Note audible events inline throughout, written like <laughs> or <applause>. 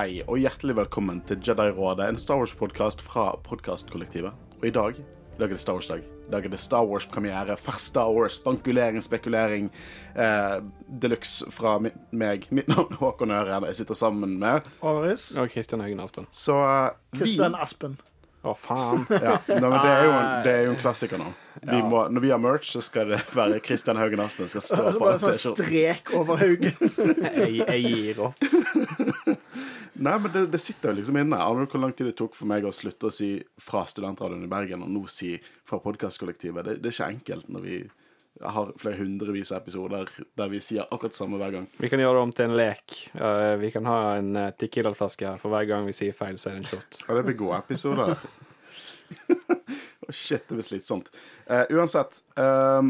Hei og hjertelig velkommen til Jedi-rådet, en Star Wars-podkast fra podkastkollektivet. Og i dag, i dag er det Star Wars-dag. I dag er det Star Wars-premiere. Fersk Star Wars, bankulering, spekulering eh, Deluxe fra mi meg. Mitt navn er Håkon Øren. Jeg sitter sammen med Aris. Og Kristian Haugen Aspen. Så eh, vi Kristian Aspen. Å, faen. <laughs> ja, nei, men det, er jo en, det er jo en klassiker nå. Vi Ja. må, når vi har merch, så skal det være Kristian Haugen Aspen skal stå Og så på bare en sånn strek over Haugen. <laughs> Jeg, jeg gir opp. <laughs> Nei, men det, det sitter jo liksom inne. Aner du hvor lang tid det tok for meg å slutte å si fra Studentradioen i Bergen, og nå si fra podkastkollektivet? Det, det er ikke enkelt når vi har flere hundrevis av episoder der vi sier akkurat det samme hver gang. Vi kan gjøre det om til en lek. Uh, vi kan ha en uh, Tikkidal-flaske her, for hver gang vi sier feil, så er det en shot. Ja, det blir gode episoder. <laughs> oh, shit, det blir slitsomt. Uh, uansett, eh,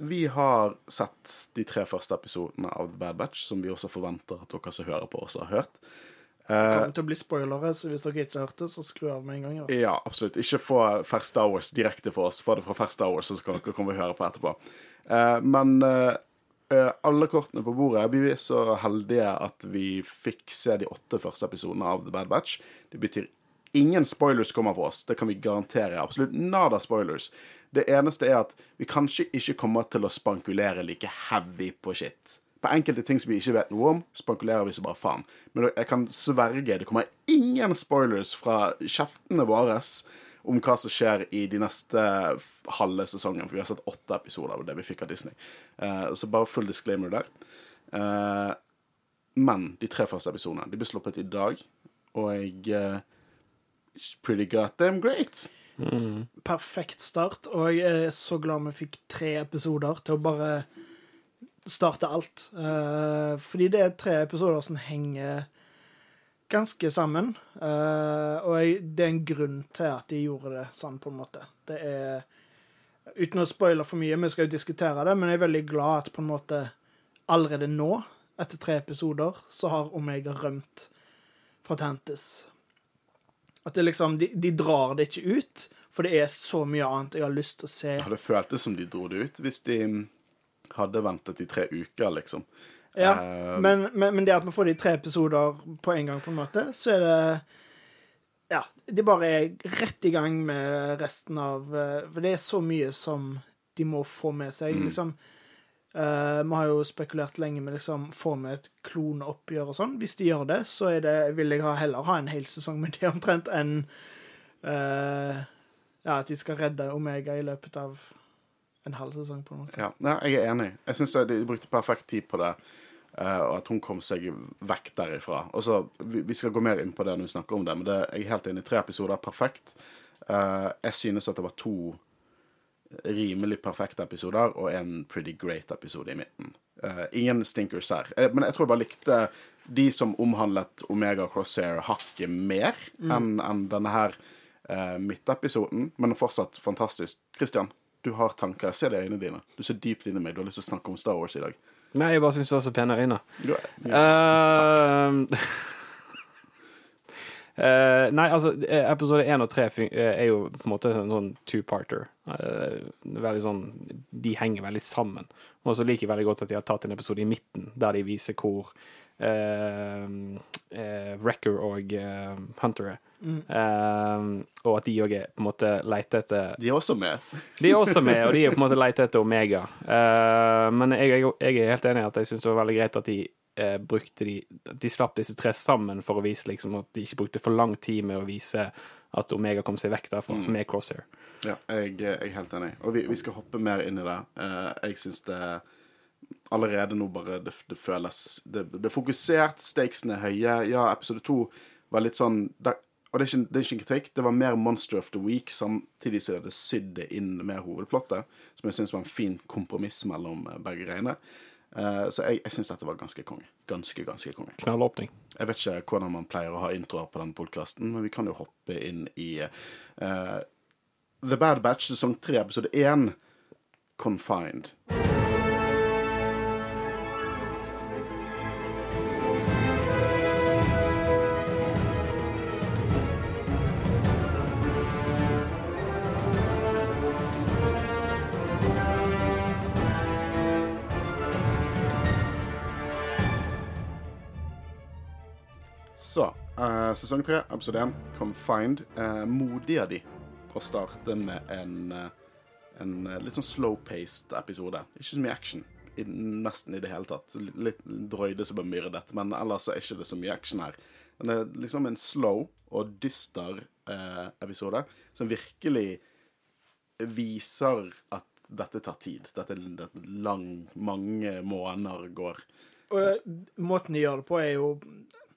vi har sett de tre første episodene av The Bad Batch, som vi også forventer at dere som hører på, også har hørt. Det kommer til å bli spoilere, så hvis dere ikke har hørt det, så skru av med en gang. Altså. Ja, absolutt. Ikke få First Hours direkte for oss. Få det fra First Hours, så kan dere komme og høre på etterpå. Eh, men eh, eh, alle kortene på bordet Vi er så heldige at vi fikk se de åtte første episodene av The Bad Batch. Det betyr ingen spoilers kommer for oss. Det kan vi garantere. Absolutt nada spoilers. Det eneste er at vi kanskje ikke kommer til å spankulere like heavy på shit. På enkelte ting som vi ikke vet noe om, spankulerer vi så bare faen. Men jeg kan sverge, det kommer ingen spoilers fra kjeftene våre om hva som skjer i de neste halve sesongen, for vi har sett åtte episoder av det vi fikk av Disney. Eh, så bare full disclaimer der. Eh, men de tre første episodene de ble sluppet i dag, og jeg Pretty Pretty goddamn great. Perfekt start, og jeg er så glad vi fikk tre episoder til å bare starte alt. Uh, fordi det er tre episoder som henger ganske sammen. Uh, og jeg, det er en grunn til at de gjorde det sånn, på en måte. Det er Uten å spoile for mye, vi skal jo diskutere det, men jeg er veldig glad at på en måte allerede nå, etter tre episoder, så har Omega rømt fra Tantis. At det liksom, de, de drar det ikke ut, for det er så mye annet jeg har lyst til å se. Det hadde føltes som de dro det ut hvis de hadde ventet i tre uker, liksom. Ja, uh, men, men, men det at vi får de tre episoder på en gang, på en måte, så er det Ja, de bare er rett i gang med resten av eh, For det er så mye som de må få med seg, liksom. Uh, vi har jo spekulert lenge med liksom få med et kloneoppgjør og sånn. Hvis de gjør det, så det, vil jeg heller ha en hel sesong med det omtrent enn uh, ja, at de skal redde Omega i løpet av en halv sesong, på en måte. Ja, ja jeg er enig. Jeg syns de brukte perfekt tid på det, eh, og at hun kom seg vekk derifra. Og så, vi, vi skal gå mer inn på det når vi snakker om det, men det, jeg er helt enig. Tre episoder, er perfekt. Eh, jeg synes at det var to rimelig perfekte episoder og en pretty great episode i midten. Eh, ingen stinkers her. Men jeg tror jeg bare likte de som omhandlet Omega Crosshair hakket mer enn en denne her midtepisoden, men fortsatt fantastisk. Christian, du har tanker. Jeg ser det i øynene dine. Du ser dypt inn i meg. Du har lyst til å snakke om Star Wars i dag. Nei, jeg bare syns du var så pene øyne. ja. uh, uh, nei, altså, eh, episode én og tre eh, er jo på en måte en sånn two-parter. Uh, veldig sånn De henger veldig sammen. Og så liker jeg veldig godt at de har tatt en episode i midten, der de viser hvor Wrecker og eh, Hunter er. Eh, og at de òg er på en måte leter etter De er også med. de er også med, og de er på en måte leter etter Omega. Uh, men jeg, jeg, er helt enig i at jeg syns det var veldig greit at de uh, brukte de De slapp disse tre sammen for å vise liksom at de ikke brukte for lang tid med å vise at Omega kom seg vekk derfra med Crosshair. Ja, jeg, jeg er helt enig. Og vi, vi skal hoppe mer inn i det. Uh, jeg syns det allerede nå bare Det, det føles det, det er fokusert, stakesene er høye. Ja, episode to var litt sånn det, Og det er, ikke, det er ikke en kritikk, det var mer Monster of the Week, samtidig som det sydde inn med hovedplottet, som jeg syns var en fin kompromiss mellom eh, begge greiene. Uh, så jeg, jeg syns dette var ganske konge. Ganske, ganske konge. Knallåpning. Jeg vet ikke hvordan man pleier å ha introer på denne podkasten, men vi kan jo hoppe inn i uh, The Bad Batch sesong 3, episode 1, Confined. Sesong tre, episode én, Confined. Uh, modig av de å starte med en, eh, en eh, litt sånn slow-paced episode. Ikke så mye action. I, nesten i det hele tatt. Litt, drøyde som blir myrdet, men ellers er ikke det så mye action her. Men det er liksom en slow og dyster eh, episode som virkelig viser at dette tar tid. Dette er lang, mange måneder går. Og eh, måten de gjør det på, er jo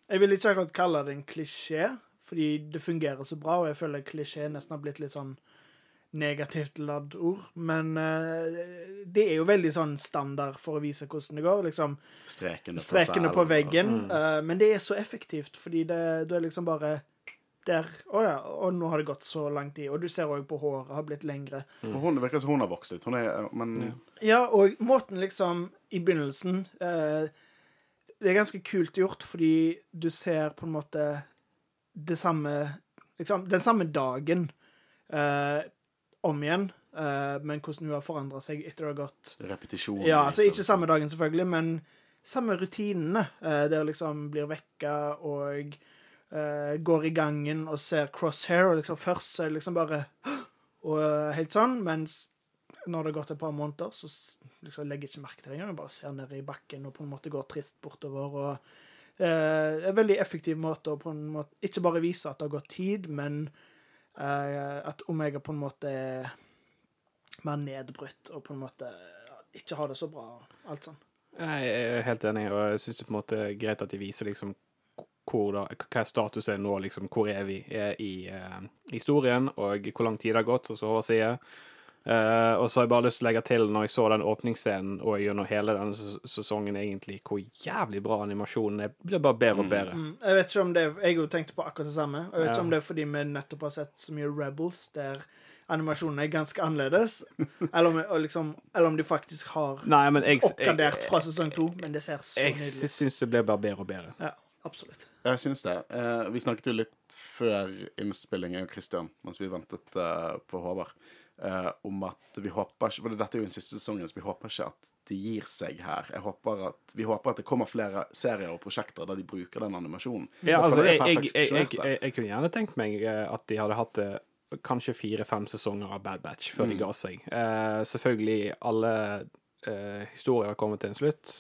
Jeg vil ikke akkurat kalle det en klisjé, fordi det fungerer så bra, og jeg føler klisjé nesten har blitt litt sånn negativt ladd ord. Men uh, det er jo veldig sånn standard for å vise hvordan det går. liksom Strekene på, Strekene på på, veggen. eh, men det er så effektivt, fordi det, det er liksom bare der Å ja, og nå har det gått så lang tid. Og du ser òg på håret har blitt lengre. Mm. hun virker som hun har vokst litt. Hun er, men Ja, og måten liksom I begynnelsen eh, Det er ganske kult gjort, fordi du ser på en måte det samme Liksom den samme dagen eh, om igjen, eh, men hvordan hun har forandra seg etter det har gått repetisjon Ja, altså liksom. ikke samme dagen, selvfølgelig, men samme rutinene. Eh, der liksom blir vekka og eh, går i gangen og ser crosshair, og liksom først så er det liksom bare <gasps> Og eh, helt sånn, mens når det har gått et par måneder, så liksom legger jeg ikke merke til det engang. Jeg bare ser ned i bakken og på en måte går trist bortover. og eh, En veldig effektiv måte å på en måte ikke bare vise at det har gått tid, men eh, at Omega på en måte er mer nedbrutt og på en måte ikke har det så bra. alt sånn. Jeg er helt enig, og jeg syns det på en måte er greit at de viser liksom hvor da, hva er status er nå, liksom, hvor er vi er i eh, historien, og hvor lang tid det har gått, og så sier. Eh, og så har jeg bare lyst til å legge til, når jeg så den åpningsscenen og gjennom hele denne sesongen, egentlig, hvor jævlig bra animasjonen er. Det blir bare bedre og bedre. Mm, jeg vet ikke om det Jeg har tenkt på akkurat det samme. Og jeg vet Ja. ikke om det er fordi vi nettopp har sett så mye Rebels, der animasjonen er ganske annerledes, <laughs> eller om, liksom, eller om de faktisk har Nei, men jeg, oppgradert fra sesong to, men det ser så jeg, nydelig ut. jeg syns det blir bare bedre og bedre. Ja, absolutt. Jeg syns det. Uh, vi snakket jo litt før innspillingen, Christian, mens vi ventet uh, på Håvard, eh, om at vi håper ikke For dette er jo den siste sesongen, så vi håper ikke at de gir seg her. Håper at, vi håper at det kommer flere serier og prosjekter der de bruker den animasjonen. Ja, altså, jeg, jeg, jeg, jeg, kunne gjerne tenkt meg eh, at de hadde hatt eh, kanskje fire-fem sesonger av Bad Batch før de ga seg. Eh, selvfølgelig, alle eh, historier har kommet til en slutt,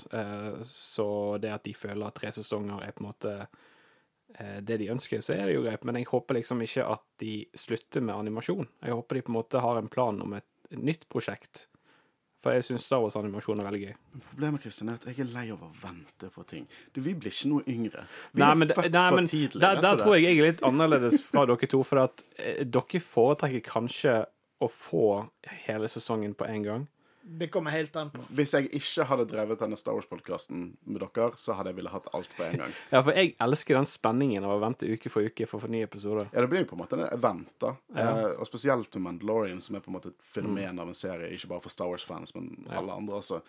så det at de føler at tre sesonger er på en måte det de ønsker, så er det jo greit, men jeg håper liksom ikke at de slutter med animasjon. Jeg håper de på en måte har en plan om et, nytt prosjekt. For jeg syns Star Wars-animasjon er veldig gøy. Problemet Kristian, er at jeg er lei av å vente på ting. Du, Vi blir ikke noe yngre. Vi Nei, er men, født nei, for men tidlig. der, der tror jeg jeg er litt <laughs> annerledes fra dere to, for at eh, dere foretrekker kanskje å få hele sesongen på en gang. Det kommer helt an på. Hvis jeg ikke hadde drevet denne Star Wars-podkasten med dere, så hadde jeg ville hatt alt på en gang. <laughs> Ja, for jeg elsker den spenningen av å vente uke for uke for å få nye episoder. Ja, det blir jo på en måte en event, da. Ja. Eh, og spesielt med Mandalorian, som er på en måte et fenomen av en serie, ikke bare for Star Wars-fans, men alle andre også.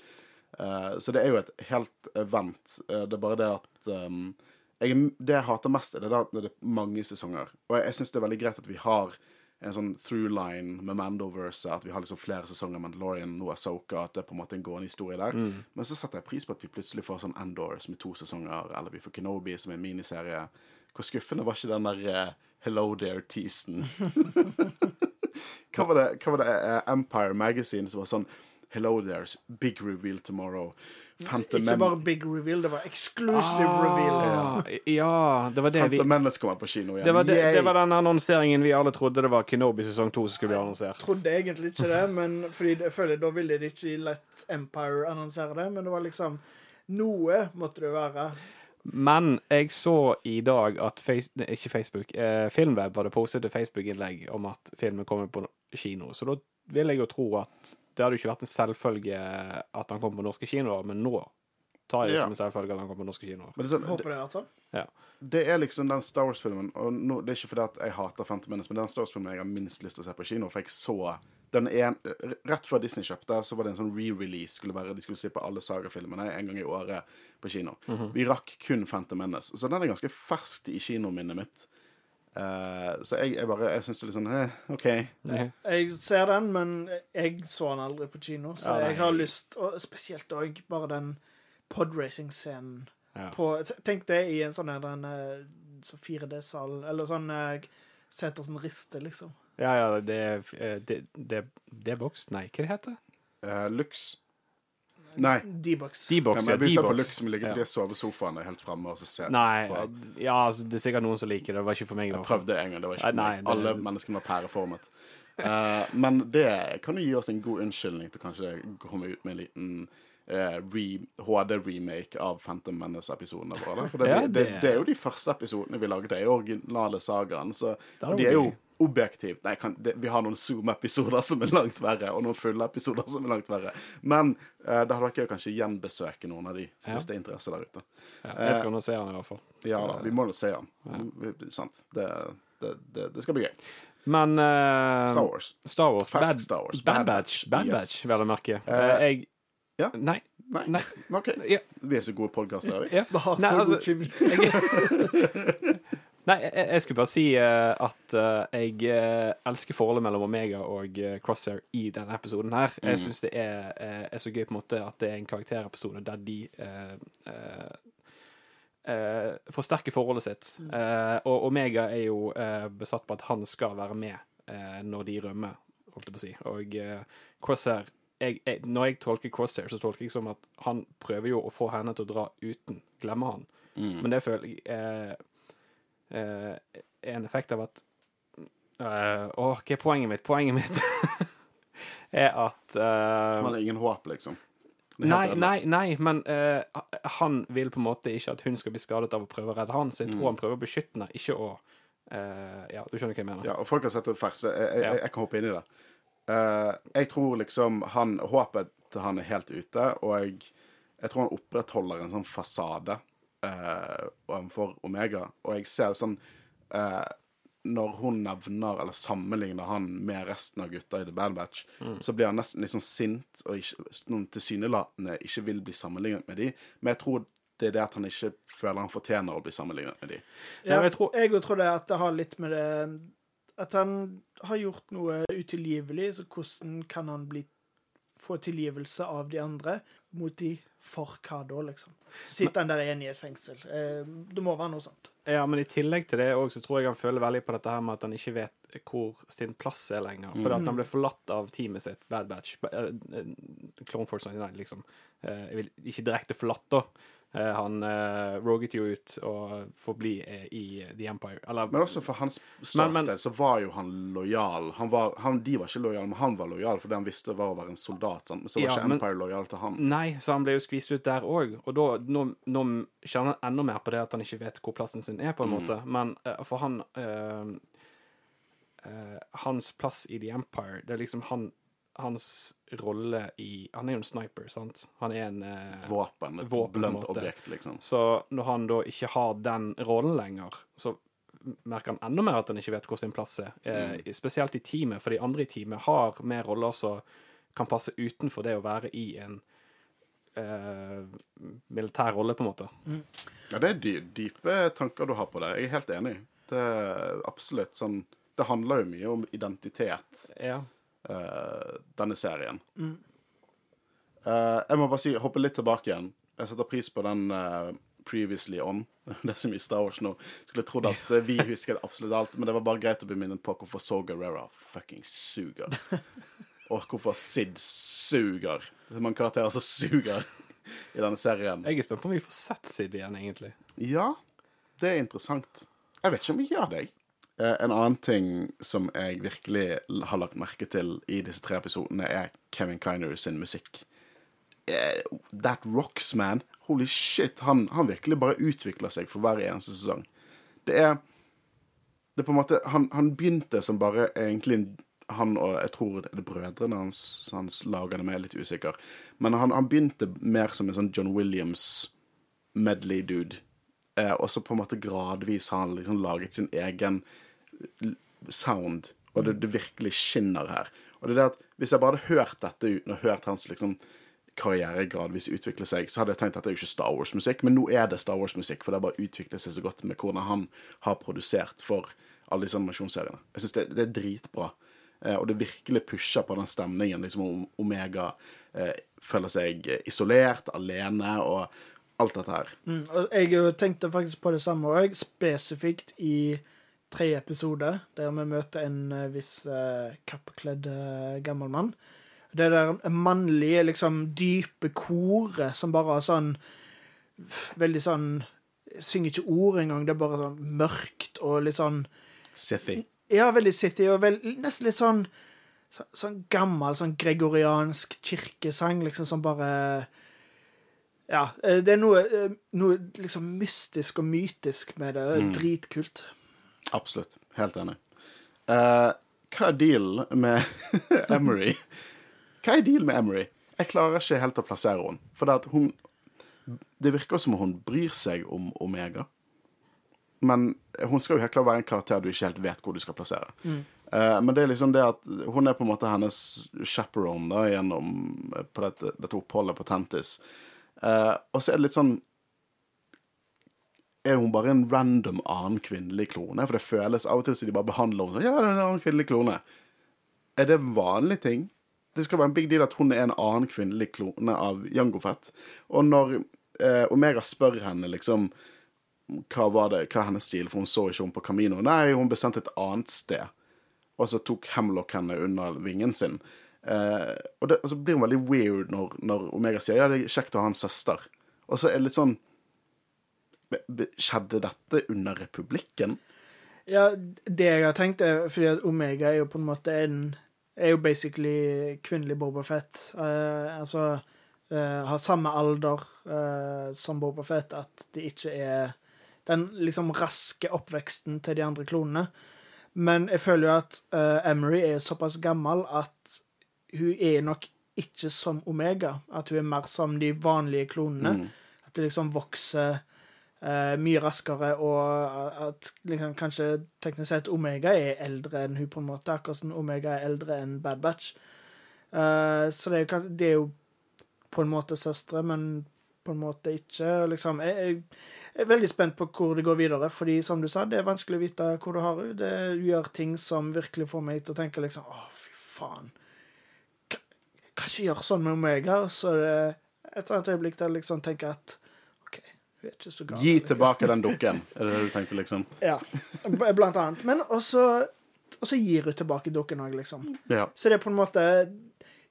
Eh, så det er jo et helt event. Eh, det er bare det at um, jeg, Det jeg hater mest, er det da når det er mange sesonger. Og jeg, jeg syns det er veldig greit at vi har en sånn through line med Mandoverse, at vi har liksom flere sesonger Mandalorian, nå Asoka, at det er på en måte en gående historie der. Men så setter jeg pris på at vi plutselig får sånn Endor som er to sesonger, eller vi får Kenobi som er en miniserie. Hvor skuffende var ikke den der uh, Hello There-teasen? <laughs> hva hva var det eh, Empire Magazine som var sånn Hello there's big reveal tomorrow. Phantom, Ikke bare big reveal, det var exclusive reveal. Ja. ja, det var det vi Phantom Menace kommer på kino igjen. det var, det, det var den annonseringen vi alle trodde det var Kenobi sesong to som skulle bli annonsert. Jeg Trodde egentlig ikke det, men fordi jeg føler da ville de ikke lett Empire annonsere det, men det var liksom Noe måtte det være. Men jeg så i dag at face, ikke Facebook, eh, Filmweb hadde postet et Facebook-innlegg om at filmen kommer på kino. Så da vil jeg jo tro at det hadde jo ikke vært en selvfølge at han kom på norske kinoer, men nå tar jeg det Ja. som en selvfølge at han kom på norske kinoer. Men det sånn, Håper det, altså. Ja. det er liksom den Star Wars-filmen Og nå, det er ikke fordi at jeg hater Phantom Menace, men den Star Wars-filmen jeg har minst lyst til å se på kino. For jeg så den en, Rett før Disney kjøpte, så var det en sånn re-release. Skulle være, de skulle slippe alle sagafilmene en gang i året på kino. Vi rakk kun Phantom Menace. Så den er ganske ferskt i kinominnet mitt. Eh, så jeg, jeg bare Jeg syns det er litt sånn eh, OK. Jeg ser den, men jeg så den aldri på kino, så Ja, jeg har lyst Og spesielt òg bare den podracing-scenen Ja. på Tenk det i en sånn en, eh, så 4D-sal, eller sånn eh, Setersen riste, liksom. Ja, ja, det er eh, det, det, det er boks? Nei, hva det heter Eh, Lux. Nei. D-box. Ja, D-box, men ja. vil på Lux som ligger på Ja. de sovesofaene helt fremme og så ser Nei, på. ja, altså, det er sikkert noen som liker det. Det var ikke for meg. Jeg prøvde en gang, det var ikke for Nei, meg. det- Alle menneskene var pæreformet. uh, men det kan jo gi oss en god unnskyldning til kanskje komme ut med en liten uh, re, HD-remake av Phantom Menace-episodene våre. For det, Ja, det, det- det er jo de første episodene vi lagde. Det jo originale sagaen. Så de er jo gøy. Objektivt Nei, kan, det, vi har noen Zoom-episoder som er langt verre, og noen fulle episoder som er langt verre. Men eh, da hadde dere kanskje gjenbesøke noen av de, Ja. hvis det er interesse der ute. Ja, jeg skal nå se den, i hvert fall. Ja da, vi må nå se den. Ja. Sant. Det, det, det, det skal bli gøy. Men uh, Star Wars. Star Wars. Bad, Star Wars. Bad Bad Batch. Batch. Bad Yes. Batch, vel å merke. Eh, Eh, jeg ja. Nei. Nei. Nei. OK. Ja. Vi er så gode podkastere, vi. Ja. Vi har Nei, så altså, god kjemi. <laughs> Nei, jeg, jeg skulle bare si eh, at eh, jeg eh, elsker forholdet mellom Omega og Crosshair i denne episoden her. Jeg syns det er, er så gøy på en måte at det er en karakterepisode der de forsterker forholdet sitt. Eh, og Omega er jo besatt på at han skal være med når de rømmer, holdt jeg på å si. Og Crosshair jeg, jeg, Når jeg tolker Crosshair, så tolker jeg som at han prøver jo å få henne til å dra uten. Glemme han. Men det føler jeg eh, eh, er en effekt av at eh, Åh, hva er poenget mitt? Poenget mitt <laughs> er at eh, Han har ingen håp, liksom. Er Nei, nei, nei, men eh, han vil på en måte ikke at hun skal bli skadet av å prøve å redde han, så jeg Mm. tror han prøver å beskytte henne, ikke å eh, Ja, du skjønner hva jeg mener? Ja, og folk har sett det så jeg, jeg, jeg, jeg kan hoppe inn i det. Eh, jeg tror liksom han Håpet til han er helt ute, og jeg, jeg tror han opprettholder en sånn fasade uh, overfor Omega. Og jeg ser sånn eh, Når hun nevner eller sammenligner han med resten av gutta i The Bad Batch, så blir han nesten litt sånn sint og ikke, noen tilsynelatende ikke vil bli sammenlignet med de. Men jeg tror det er det at han ikke føler han fortjener å bli sammenlignet med de. Ja, jeg tror- jeg tror det at det har litt med det At han har gjort noe utilgivelig, så hvordan kan han bli få tilgivelse av de andre mot de for hva da, liksom? Sitter han der igjen i et fengsel? Eh, det må være noe sånt. Ja, men i tillegg til det òg, så tror jeg han føler veldig på dette her med at han ikke vet hvor sin plass er lenger. For at han ble forlatt av teamet sitt, Bad Batch. eh, eh, Clone Force 99, liksom. Eh, Jeg vil ikke direkte forlatt, da. Eh, Han uh, roget jo ut og får bli eh, i The Empire. Eller Men også for hans ståsted så var jo han lojal. Han var, han, de var ikke lojale, men han var lojal fordi han visste var å være en soldat. Sant? Så var Ja, ikke Empire lojal til han. Nei, så han ble jo skvist ut der òg. Og da, nå, nå kjenner han enda mer på det at han ikke vet hvor plassen sin er, på en måte. Men uh, for han uh, eh, Hans plass i The Empire, det er liksom han Hans rolle i Han er jo en sniper, sant? Han er en eh, Våpen. Et Våpen, blunt måte. objekt, liksom. Så når han da ikke har den rollen lenger, så merker han enda mer at han ikke vet hvor sin plass er. Eh, Spesielt i teamet, for de andre i teamet har mer roller som kan passe utenfor det å være i en eh, militær rolle, på en måte. Ja, det er dy dype tanker du har på det. Jeg er helt enig. Det er absolutt sånn Det handler jo mye om identitet, Ja. Eh, denne serien. Eh, jeg må bare si, hoppe litt tilbake igjen. Jeg setter pris på den uh, Previously On. <laughs> Det er så mye Star Wars nå. Skulle trodd at vi husket absolutt alt, men det var bare greit å bli minnet på hvorfor So Guerrera fucking suger. <laughs> Og hvorfor Sid suger. Det er mange karakterer som suger i denne serien. Jeg er spent på om vi får sett Sid igjen, egentlig. Ja, det er interessant. Jeg vet ikke om vi gjør det. Eh, en annen ting som jeg virkelig har lagt merke til i disse tre episodene, er Kevin Kiner sin musikk. Eh, that rocks, man. Holy shit. Han, han virkelig bare utvikler seg for hver eneste sesong. Det er Det er på en måte Han, han begynte som bare egentlig han og jeg tror det er brødrene hans som lager det med, er litt usikker. Men han, han begynte mer som en sånn John Williams medley-dude. Eh, og så på en måte gradvis har han liksom laget sin egen sound, og det, det virkelig skinner her. Og det er det at Hvis jeg bare hadde hørt dette uten å hørt hans liksom karriere gradvis utvikle seg, så hadde jeg tenkt at det er jo ikke Star Wars-musikk, men nå er det Star Wars-musikk, for det har bare utviklet seg så godt med hvordan han har produsert for alle disse animasjonsseriene. Jeg synes det, det er dritbra. Eh, og det virkelig pusher på den stemningen. liksom om Omega eh, føler seg isolert, alene, og alt dette her. Mm, jeg tenkte faktisk på det samme òg, spesifikt i tre episoder, der vi møter en eh, viss eh, kappkledd eh, gammel mann. Det der mannlige, liksom dype koret som bare har sånn Veldig sånn Synger ikke ord engang, det er bare sånn mørkt og litt sånn Sithy. Ja, veldig city, og veld, nesten litt sånn så, Sånn gammel, sånn gregoriansk kirkesang, liksom, som bare Ja. eh, Det er noe, eh, noe liksom mystisk og mytisk med det. Mm. Absolutt. Helt enig. Uh, hva er dealen med <laughs> Emery? Hva er dealen med Emery? Jeg klarer ikke helt å plassere henne. For det, hun, det virker som om hun bryr seg om Omega. Men hun skal jo helt klart være en karakter du ikke helt vet hvor du skal plassere. Eh, men det er liksom det at hun er på en måte hennes chaperone da, gjennom eh, på dette, dette oppholdet på Tentis. Uh, og så er det litt sånn er hun bare en random annen kvinnelig klone? For det føles av og til som de bare behandler henne som Ja, det er en annen kvinnelig klone. Er det vanlig ting? Det skal være en big deal at hun er en annen kvinnelig klone av Jango Fett. Og når eh, Omega spør henne liksom hva var det, hva er hennes stil, for hun så ikke hun på Camino. Nei, hun ble sendt et annet sted. Og så tok Hemlock henne under vingen sin. Eh, og, det, og så blir hun veldig weird når, når Omega sier ja, det er kjekt å ha en søster. Og så er det litt sånn Skjedde dette under republikken? Ja, det jeg har tenkt, er fordi at Omega er jo på en måte en Er jo basically kvinnelig Boba Fett. Eh, altså uh, har samme alder uh, som Boba Fett, at det ikke er den liksom raske oppveksten til de andre klonene. Men jeg føler jo at uh, Emery er såpass gammel at hun er nok ikke som Omega. At hun er mer som de vanlige klonene. Mm. At det liksom vokser eh, mye raskere, og at liksom, kanskje teknisk sett Omega er eldre enn hun på en måte. Akkurat som Omega er eldre enn Bad Batch. Eh, så det er, det er jo på en måte søstre, men på en måte ikke. Liksom, jeg, jeg er veldig spent på hvor det går videre, fordi som du sa, det er vanskelig å vite hvor du har henne. Det gjør ting som virkelig får meg til å tenke liksom Å, fy faen. Kan kan ikke gjøre sånn med Omega. Så er det et annet øyeblikk der jeg liksom tenker at OK, hun er ikke så gal. Gi tilbake den dukken, er det det du tenkte, liksom? <laughs> Ja, blant annet. Men også, også gir hun tilbake dukken òg, liksom. Ja. Så det er på en måte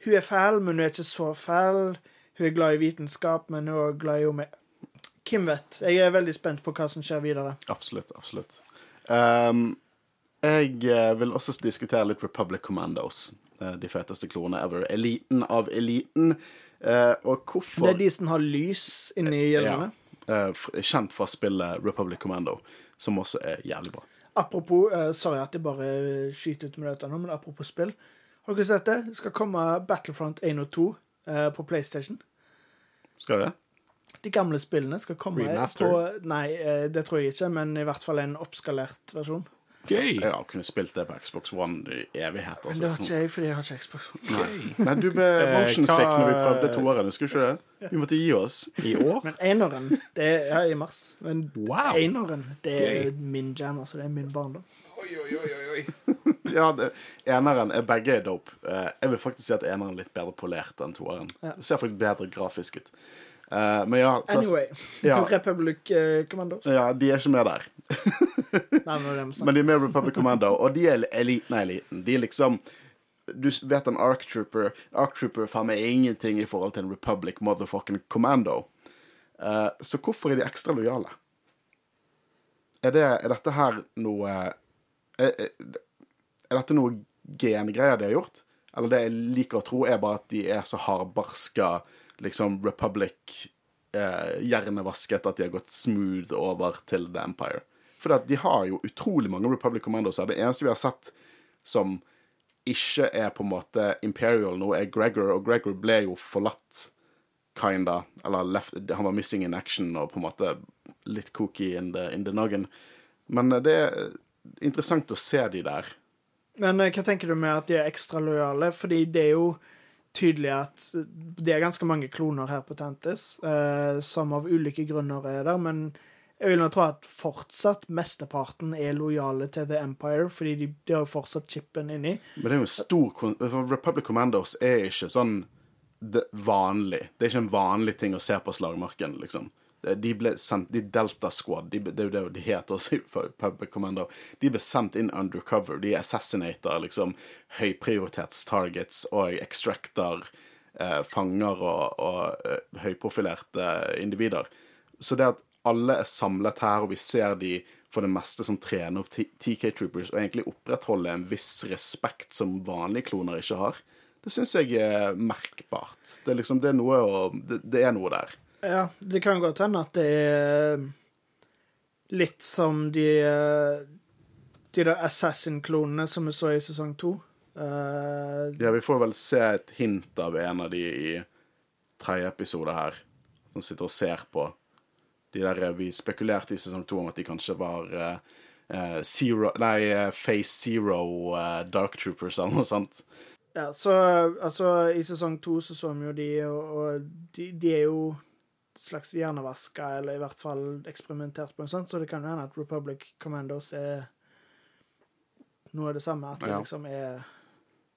Hun er fæl, men hun er ikke så fæl. Hun er glad i vitenskap, men hun er glad i henne Hvem vet? Jeg er veldig spent på hva som skjer videre. Absolutt. Absolutt. Um, jeg eh, vil også diskutere litt Republic Commandos. eh, De feteste klorene ever. Eliten av eliten. Uh, og hvorfor Det er de som har lys inni hjelmene. F- Kjent for spillet Republic Commando, som også er jævlig bra. Apropos eh, Sorry at jeg bare skyter ut med dette nå, men apropos spill. Har dere sett det? Det skal komme Battlefront 1 og 2 eh, på PlayStation. Skal det? De gamle spillene skal komme Remaster? på Nei, eh, det tror jeg ikke, men i hvert fall en oppskalert versjon. Gøy! Jeg har kunnet spilt det på Xbox One i evigheter. Men det har ikke jeg, fordi jeg har ikke Xbox. One. Nei, du ble motion hva- sick når vi prøvde toeren, husker du ikke det? Vi måtte gi oss. I år? Men eneren, det er ja, i mars. Men Wow! eneren, det er Gøy. min jam, altså. Det er min barndom. Oi, oi, oi, oi. <laughs> Ja, det, eneren er begge dope. Eh, jeg vil faktisk si at eneren er litt bedre polert enn toeren. Ja. Det ser faktisk bedre grafisk ut. Eh, men ja, ta- Anyway. Ja. <laughs> Republic uh, Commandos. ja, de er ikke med der. <laughs> Nei, men de er med Republic Commando, og de er eliten av eliten. De er liksom Du vet en Ark Trooper Ark Trooper faen meg ingenting i forhold til en Republic motherfucking Commando. Uh, så hvorfor er de ekstra lojale? Er, det, er dette her noe er, er, er dette noe gengreier de har gjort? Eller det jeg liker å tro, er bare at de er så hardbarska liksom Republic eh, hjernevasket at de har gått smooth over til The Empire. For de har jo utrolig mange Republic Commandos her. Det eneste vi har sett som ikke er på en måte Imperial nå, er Gregor, og Gregor ble jo forlatt, kinda. Eller left, han var missing in action og på en måte litt kooky in the, in the noggin. Men eh, det er interessant å se de der. Men eh, hva tenker du med at de er ekstra lojale? Fordi det er jo tydelig at det er ganske mange kloner her på Tantis, eh, som av ulike grunner er der, men jeg vil nå tro at fortsatt mesteparten er lojale til The Empire, fordi de, de har jo fortsatt chipen inni. Men det er jo stor Republic Commandos er ikke sånn vanlig. Det er ikke en vanlig ting å se på slagmarken, liksom. De ble sendt De Delta Squad, de, det er jo det de heter også Public Commando. De ble sendt inn undercover. De assassinater liksom høyprioritetstargets og extracter eh, fanger og, og eh, høyprofilerte individer. Så det at alle er samlet her, og vi ser de for det meste som trener opp TK Troopers, og egentlig opprettholde en viss respekt som vanlige kloner ikke har, det syns jeg er merkbart. Det er liksom, det er noe å det, det er noe der. Ja, det kan godt hende at det er litt som de eh, De der Assassin-klonene som vi så i sesong to. Uh, Ja, vi får vel se et hint av en av de i tredje episode her, som sitter og ser på. De der eh, Vi spekulerte i sesong to om at de kanskje var eh, Zero Nei, Face Zero uh, Dark Troopers eller noe sånt. ja, så altså I sesong to så så vi jo de, og, og de, de er jo slags hjernevaska, eller i hvert fall eksperimentert på en sånn, så det kan jo hende at Republic Commandos er noe av det samme. At det Ja. liksom er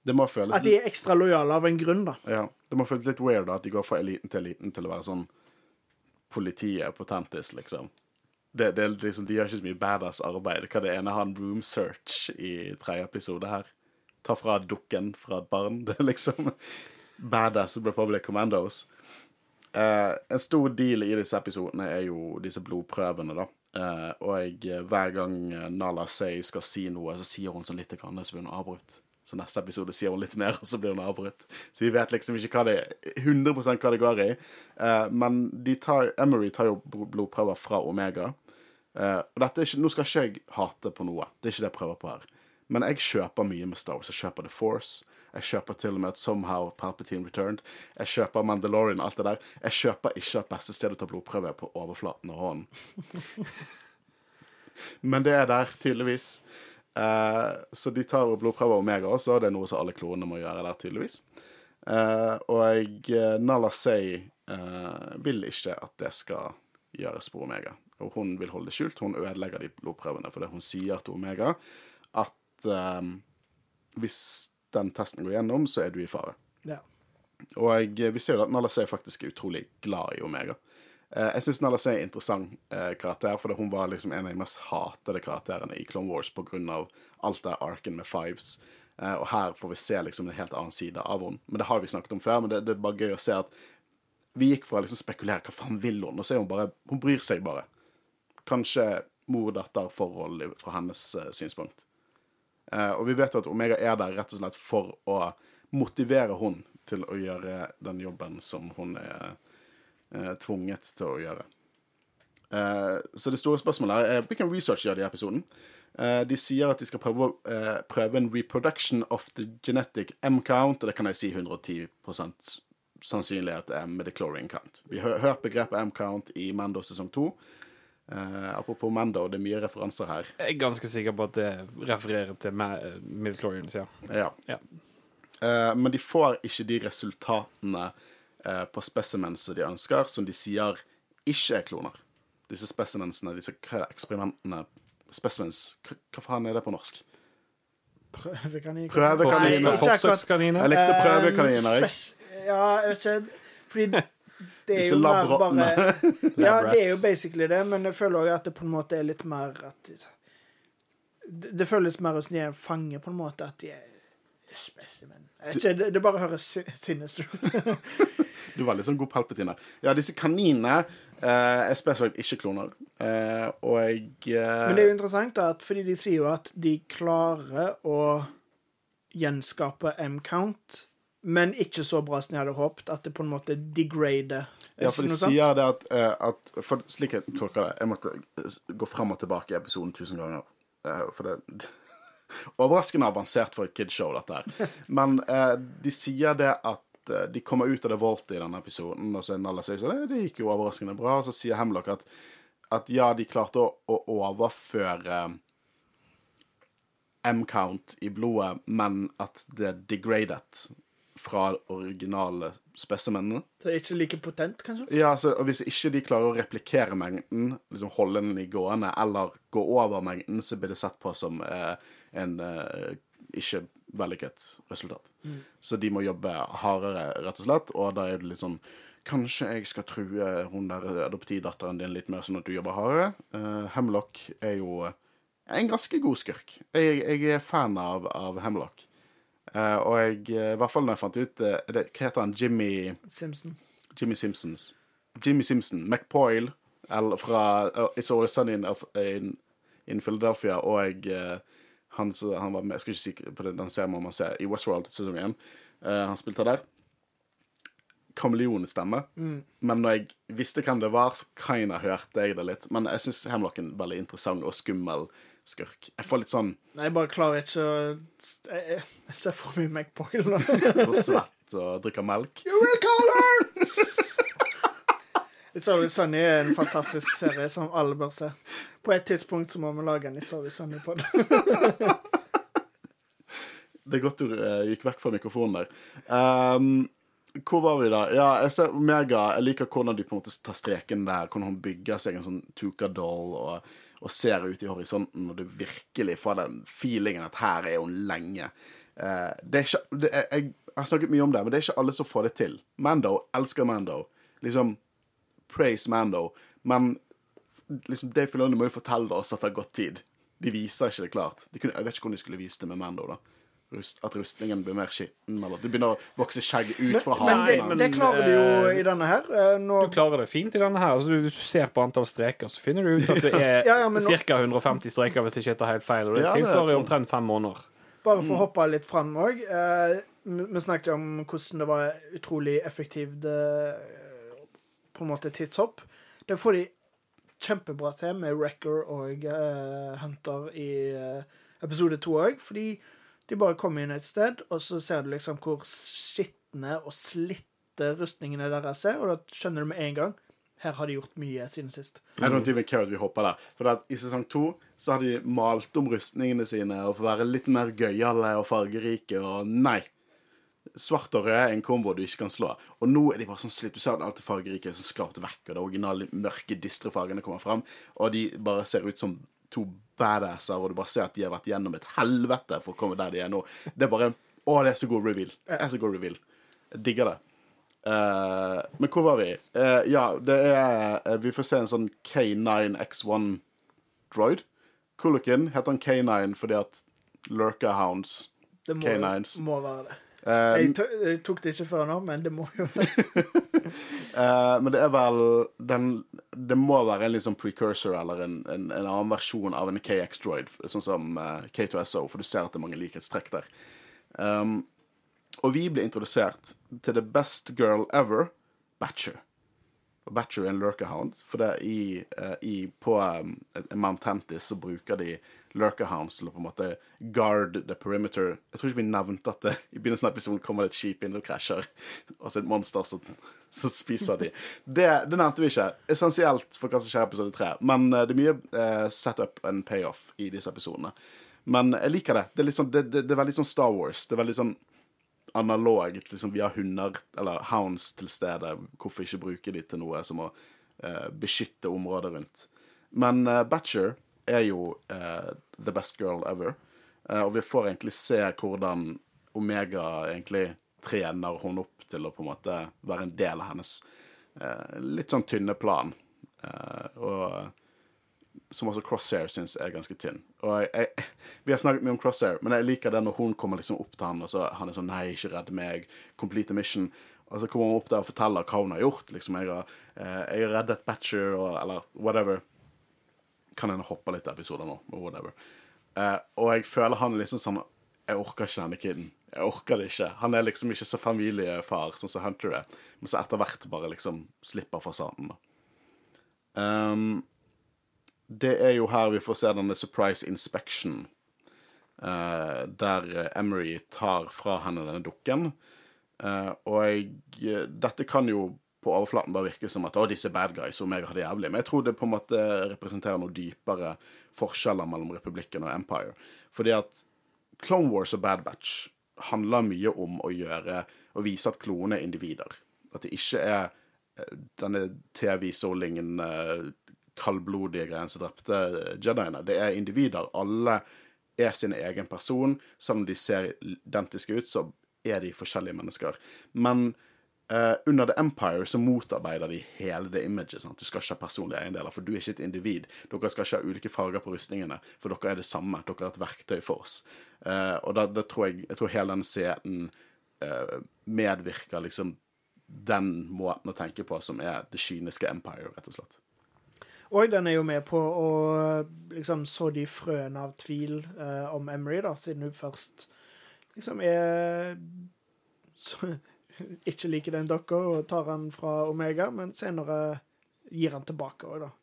Det må føles At de er ekstra lojale av en grunn, da. Ja, det må føles litt weird da, at de går fra eliten til eliten til å være sånn politiet på Tantis, liksom. Det, det, liksom. De gjør ikke så mye badass arbeid. Hva det ene har en room search i tredje episode her. Ta fra dukken fra et barn. <laughs> Det er liksom badass Republic Commandos. Eh, en stor deal i disse episodene er jo disse blodprøvene, da. Eh, og jeg, hver gang Nala Say skal si noe, så sier hun sånn lite grann, så blir hun avbrutt. Så neste episode sier hun litt mer, og så blir hun avbrutt. Så vi vet liksom ikke hva det er 100 hva det går i. Eh, men tar, Emery tar jo blodprøver fra Omega. Eh, og dette er ikke, Nå skal ikke jeg hate på noe, det er ikke det jeg prøver på her. Men jeg kjøper mye med Star Wars. Jeg kjøper The Force. Jeg kjøper til og med at Somehow Palpatine Returned. Jeg kjøper Mandalorian, alt det der. Jeg kjøper ikke at beste stedet å ta blodprøve er på overflaten av hånden. <laughs> Men det er der, tydeligvis. Uh, så de tar blodprøver av Omega også, og det er noe som alle klonene må gjøre der, tydeligvis. Uh, og eh, Nala Say uh, vil ikke at det skal gjøres på Omega. Og hun vil holde det skjult. Hun ødelegger de blodprøvene fordi hun sier til Omega at hvis den testen går gjennom, så er du i fare. Ja. Og jeg, vi ser jo at Nala Say faktisk er utrolig glad i Omega. Eh, jeg syns Nala Say er en interessant eh, karakter, fordi hun var liksom en av de mest hatede karakterene i Clone Wars pga. alt det arken med Fives. Eh, og her får vi se liksom en helt annen side av henne. Men det har vi snakket om før, men det, det er bare gøy å se at vi gikk fra å liksom spekulere hva faen vil hun, og så er hun bare Hun bryr seg bare. Kanskje mor-datter-forhold fra hennes eh, synspunkt. Eh, og vi vet jo at Omega er der rett og slett for å motivere hun til å gjøre den jobben som hun er eh, tvunget til å gjøre. Eh, så det store spørsmålet er eh, hvilken research gjør de i episoden. De sier at de skal prøve, prøve en reproduction of the genetic M-count, og det kan jeg si 110% sannsynlighet er med the chlorine count. Vi har hørt begrepet M-count i Mando sesong 2. Eh, apropos Mando, det er mye referanser her. Jeg er ganske sikker på at det refererer til Midichlorians, ja. Ja. ja. Uh, men de får ikke de resultatene uh, på specimens de ønsker, som de sier ikke er kloner. Disse specimensene, disse er eksperimentene Specimens, hva, faen er det på norsk? Prøvekaniner. Prøvekaniner. Forsøkskaniner. Jeg likte Eh, prøvekaniner, jeg. Ja, jeg vet ikke Fordi det er jo mer bare <laughs> Ja, det er jo basically det, men jeg føler òg at det på en måte er litt mer at Det, det føles mer som de er en fange, på en måte, at de er specimen. Ikke, det, det bare høres si- sinister ut. <laughs> Du var litt sånn god palpetine. Ja, disse kaninene eh, er spesielt ikke kloner. Eh, og jeg eh, Men det er jo interessant, da, at fordi de sier jo at de klarer å gjenskape M-count, men ikke så bra som jeg hadde håpet, at det på en måte degrader. Ja, for de sier det at, eh, at for, Slik jeg tolker det Jeg måtte gå frem og tilbake i episoden tusen ganger. Eh, for det <laughs> Overraskende avansert for et kidshow, dette her. <laughs> Men eh, de sier det at de kommer ut av det voltet i denne episoden, og så Nalla sier så det, det gikk jo overraskende bra. Og så sier Hemlock at, at ja, de klarte å, å overføre M-count i blodet, men at det degradet fra originale spesimenene. Så det er ikke like potent, kanskje? Ja, så og Hvis ikke de klarer å replikere mengden, liksom holde den i gående, eller gå over mengden, så blir det sett på som eh, en eh, ikke vellykket resultat. Så de må jobbe hardere, rett og slett, og da er det litt sånn kanskje jeg skal true hun der adoptivdatteren din litt mer sånn at du jobber hardere. Eh, Hemlock er jo en ganske god skurk. Jeg, jeg er fan av, av Hemlock. Uh, og jeg, eh, i hvert fall når jeg fant ut uh, det, Hva heter han? Jimmy Simpson. Jimmy Simpsons. Jimmy Simpson. McPoyle eller fra uh, It's Always Sunny in, in, in Philadelphia, og uh, han, han var med Jeg skal ikke si på den serien man ser se i Westworld sesong 1. han spilte der. Kameleonstemme. Mm. Men når jeg visste hvem det var, så kinda hørte jeg det litt. Men jeg syns Hemlocken er veldig interessant og skummel skurk. Jeg får litt sånn Nei, jeg bare klarer ikke å Jeg, jeg ser for mye McBoyle nå. <laughs> og svett og drikker melk. You will call her! It's Always Sunny er en fantastisk serie som alle bør se. På et tidspunkt så må vi lage en It's Always Sunny på det. er godt du uh, gikk vekk fra mikrofonen der. Um, hvor var vi da? Ja, jeg ser Omega. Jeg liker hvordan de på en måte tar streken der. Hvordan hun bygger seg en sånn Tuka-doll og, og, ser ut i horisonten, og du virkelig får den feelingen at her er hun lenge. Uh, det er ikke, det er, jeg, jeg har snakket mye om det, men det er ikke alle som får det til. Mando elsker Mando. Liksom praise Mando, men liksom Dave Filoni må jo fortelle oss at det har gått tid. De viser ikke det klart. De kunne, jeg vet ikke hvordan de skulle vise det med Mando. da. Rust, at rustningen blir mer skitten, eller det begynner å vokse skjegg ut fra men, men, haken. det, det klarer du jo i denne her. Eh, Nå... Du klarer det fint i denne her. Altså, du, du, ser på antall streker, så finner du ut at det er <laughs> ja, ja, nå... ca. 150 streker, hvis jeg ikke tar helt feil. Og det ja, tilsvarer omtrent fem måneder. Bare for å hoppe litt fram òg. Eh, vi snakket om hvordan det var utrolig effektivt eh, på en måte tidshopp. Det får de kjempebra til med Wrecker og uh, Hunter i uh, episode to òg, fordi de bare kommer inn et sted, og så ser du liksom hvor skitne og slitte rustningene deres er, og da skjønner du med en gang her har de gjort mye siden sist. I don't even care at vi hopper der. For at I sesong to så har de malt om rustningene sine og for være litt mer gøyale og fargerike, og nei svart og rød er en kombo du ikke kan slå. Og nå er de bare sånn slitt. Du ser alt det fargerike er skrapt vekk, og det originale mørke, dystre fargene kommer fram. Og de bare ser ut som to badasser, og du bare ser at de har vært gjennom et helvete for å komme der de er nå. Det er bare en Å, det er så god reveal. Det er så god reveal. Jeg digger det. Uh, men hvor var vi? Uh, ja, det er uh, Vi får se en sånn K9X1 droid. Coolokin heter han K9 fordi at Lurker Hounds det må, K9s. må være det. Uh, jeg, jeg, tok det ikke før nå, men det må jo være uh, <laughs> Men det er vel den, Det må være en liksom precursor eller en, en, en annen versjon av en KX-droid, sånn som uh, K2SO, for du ser at det er mange likhetstrekk der. Um, og vi blir introdusert til the best girl ever, Batcher. Og Batcher er en lurkerhound, for det i, i på um, Mount Tentis så bruker de Lurkerhounds til å på en måte guard the perimeter. Jeg tror ikke vi nevnte at det, i begynnelsen av episoden kommer det et skip inn og krasjer. Og så et monster som, spiser de. Det, det, nevnte vi ikke. Essensielt for hva som skjer i episode tre. Men uh, det er mye uh, setup and payoff i disse episodene. Men jeg liker det. Det er, sånn, det, det, det er veldig sånn Star Wars. Det er veldig sånn analogt. Liksom, vi har hunder, eller hounds, til stede. Hvorfor ikke bruke de til noe som å uh, beskytte området rundt? Men uh, Batcher er jo uh, the best girl ever. Uh, og vi får egentlig se hvordan Omega egentlig trener hun opp til å på en måte være en del av hennes uh, litt sånn tynne plan. og som også Crosshair syns er ganske tynn. Og jeg, jeg, <laughs> Vi har snakket mye om Crosshair, men jeg liker det når hun kommer liksom opp til han, og så han er sånn 'Nei, ikke redd meg. Complete mission.' Og så kommer hun opp der og forteller hva hun har gjort. liksom, 'Jeg har, jeg har reddet Batcher', og, eller whatever kan hende hoppe litt episoder nå, whatever. Uh, og jeg føler han er liksom sånn Jeg orker ikke denne kiden. Jeg orker det ikke. Han er liksom ikke så familiefar sånn som Hunter er, men så etter hvert bare liksom slipper fasaden. Um, det er jo her vi får se denne surprise inspection, uh, der Emery tar fra henne denne dukken. Uh, og jeg, dette kan jo på overflaten bare virker som at å, disse bad guys og meg har det jævlig. Men jeg tror det på en måte representerer noe dypere forskjeller mellom republikken og Empire. Fordi at Clone Wars og Bad Batch handler mye om å gjøre å vise at klonene er individer. At det ikke er eh, denne TV-solingen, kaldblodige greien som drepte Jediene. Det er individer. Alle er sin egen person. Selv om de ser identiske ut, så er de forskjellige mennesker. Men Eh, under The Empire så motarbeider de hele det imaget. Sant? Du skal ikke ha personlige eiendeler, for du er ikke et individ. Dere skal ikke ha ulike farger på rustningene, for dere er det samme. Dere er et verktøy for oss. Uh, og da, da tror jeg, jeg tror hele den seten uh, medvirker liksom den måten å tenke på som er det kyniske Empire, rett og slett. Og den er jo med på å liksom så de frøene av tvil eh, om Emery, da, siden hun først liksom er så, <laughs> ikke liker den dokka og tar han fra Omega, men senere gir han tilbake òg, da.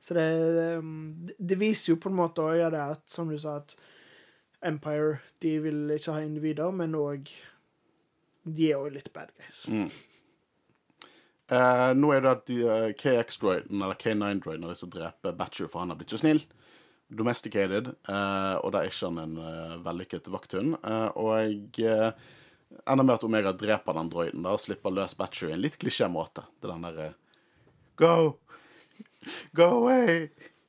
Så det, det, det viser jo på en måte òg det at, som du sa, at Empire de vil ikke ha individer, men òg De er òg litt bad guys. Mm. Eh, nå er det at de, uh, KX-droiden, eller K9-droiden, har lyst til å drepe Batcher, for han har blitt så snill. Domesticated, eh, og da er ikke han en uh, vellykket vakthund. Eh, og eh, enda med at Omega dreper den droiden da, og slipper løs i en litt klisjé-måte. Det er den derre Go! Go away!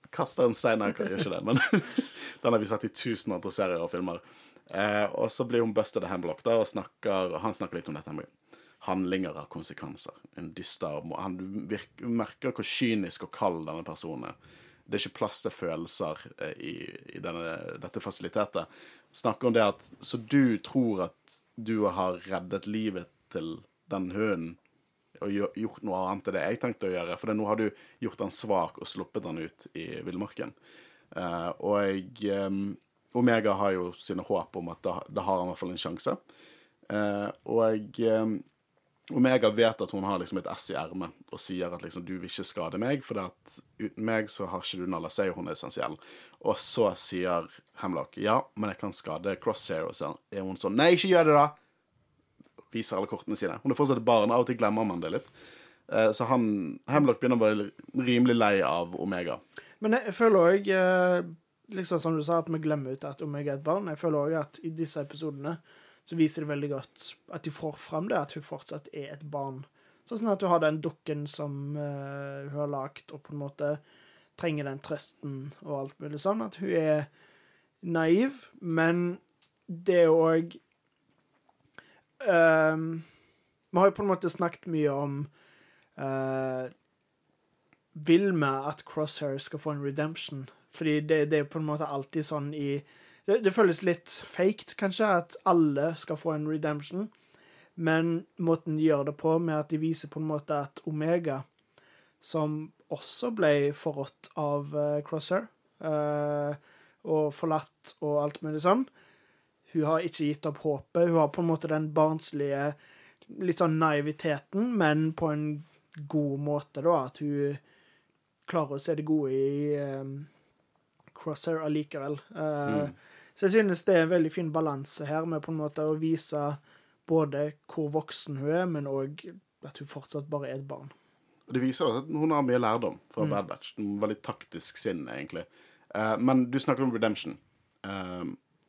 Kaster en stein her, gjør ikke det, men <laughs> den har vi sett i tusen andre serier og filmer. Eh, og så blir hun busted av Hamblock, da, og snakker, han snakker litt om dette med handlinger har konsekvenser. En dyster Han virker, merker hvor kynisk og kald denne personen er. Det er ikke plass til følelser eh, i, i denne, dette fasilitetet. Snakker om det at Så du tror at du har reddet livet til den hunden og gjort noe annet enn det jeg tenkte å gjøre. For nå har du gjort den svak og sluppet den ut i villmarken. Uh, og eh, Omega har jo sine håp om at da, har han i hvert fall en sjanse. Uh, og eh, Omega vet at hun har liksom et ess i ermet og sier at liksom, du vil ikke skade meg, for uten meg så har ikke du Nala Sei, hun er essensiell. Og så sier Hemlock ja, men jeg kan skade Crosshair. Og så er hun sånn nei, ikke gjør det, da! Viser alle kortene sine. Hun er fortsatt barn, av og til glemmer man det litt. Eh, så han, Hemlock begynner å bli rimelig lei av Omega. Men jeg, føler òg, liksom som du sa, at vi glemmer ut at Omega er et barn. Jeg føler òg at i disse episodene så viser det veldig godt at de får fram det, at hun fortsatt er et barn. Sånn at du har den dukken som eh, hun har lagd, og på en måte trenger den trøsten og alt mulig sånn. At hun er naiv, men det er òg um, Vi har jo på en måte snakket mye om uh, Vil vi at Crosshair skal få en redemption? Fordi det, det er på en måte alltid sånn i det, det føles litt faked, kanskje, at alle skal få en redemption. Men måten de gjør det på, med at de viser på en måte at Omega, som også ble forrådt av eh, Crosshair, eh, og forlatt og alt mulig sånn Hun har ikke gitt opp håpet. Hun har på en måte den barnslige litt sånn naiviteten, men på en god måte, da. At hun klarer å se det gode i um, Crosshair allikevel. Eh, Så jeg synes det er en veldig fin balanse her, med på en måte å vise både hvor voksen hun er, men òg at hun fortsatt bare er et barn. Og Det viser at hun har mye lærdom fra Bad Batch. En veldig taktisk sinn, egentlig. Uh, men du snakker om redemption. Eh,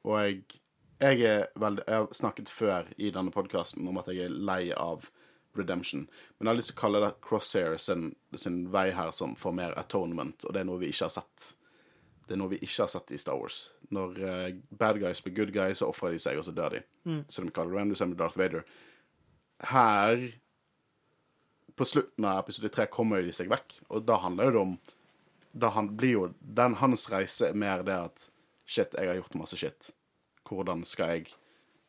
og jeg, jeg, veldig, jeg har snakket før i denne podkasten om at jeg er lei av redemption. Men jeg har lyst til å kalle det Crosshair sin, sin vei her som for mer atonement, og det er noe vi ikke har sett. Det er noe vi ikke har sett i Star Wars. Når uh, bad guys blir good guys, så ofrer de seg, og så dør de. Som de kaller det. Du ser med Darth Vader. Her på slutten av episode tre kommer de seg vekk, og da handler det om Da han, blir jo den hans reise er mer det at Shit, jeg har gjort masse shit. Hvordan skal jeg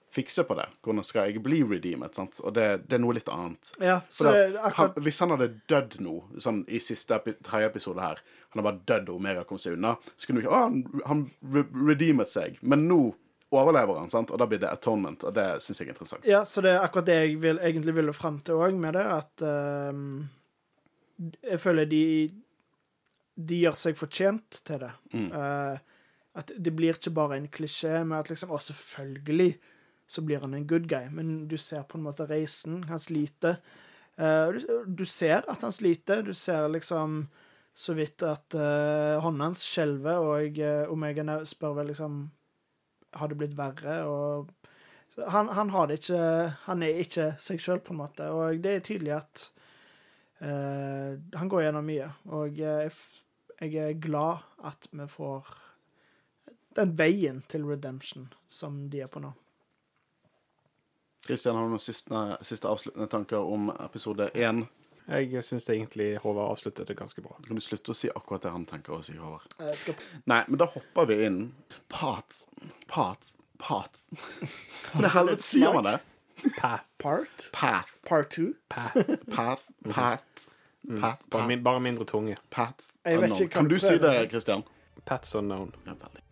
fikse på det? Hvordan skal jeg bli redeemed? Sant? Og det, det er noe litt annet. Ja, så det akkurat han, hvis han hadde dødd nå, sånn i siste epi tredje episode her Han har bare dødd og Omega kom seg unna, så kunne du ikke Å, han, han re redeemet seg. Men nå overlever han, sant? og da blir det atonement, og det syns jeg er interessant. Ja, så det er akkurat det jeg vil, egentlig ville fram til òg med det, at ehm, Jeg føler de De gjør seg fortjent til det. Eh, at det blir ikke bare en klisjé med at liksom Å, selvfølgelig så blir han en good guy, men du ser på en måte reisen. Han sliter. Uh, du, du ser at han sliter. Du ser liksom så vidt at uh, hånda hans skjelver, og uh, Omega spør vel liksom Har det blitt verre? Og han, han har det ikke Han er ikke seg sjøl, på en måte. Og det er tydelig at uh, han går gjennom mye. Og jeg, jeg er glad at vi får den veien til redemption som de er på nå. Kristian, har du noen siste, siste avsluttende tanker om episode én? Jeg syns egentlig Håvard avsluttet det ganske bra. Kan du slutte å si akkurat det han tenker å si, Håvard? Jeg skal Nei, men da hopper vi inn. Path. Path. Path. Hvordan helvete sier man det? Path. Part? Path. Part two? Path. Path. Path. Path. Bare, min, bare mindre tunge. Path. Jeg vet ikke, kan Kan du si det, Christian? Pat's unknown. Ja, veldig.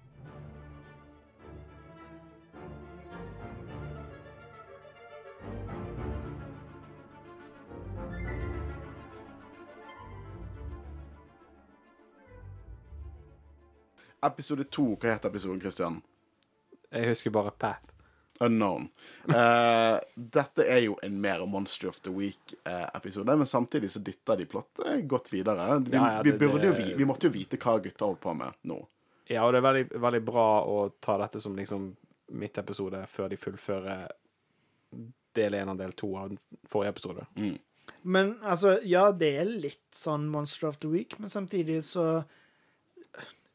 Episode to, hva heter episoden, Kristian? Jeg husker bare Path. Unknown. Uh, dette er jo en mer Monster of the Week-episode, men samtidig så dytter de plottet godt videre. Vi, Ja, ja, vi, burde jo, vi, vi måtte jo vite hva gutta holdt på med nå. Ja, og det er veldig, veldig bra å ta dette som liksom midtepisode før de fullfører del én og del to av forrige episode. Men altså, ja, det er litt sånn Monster of the Week, men samtidig så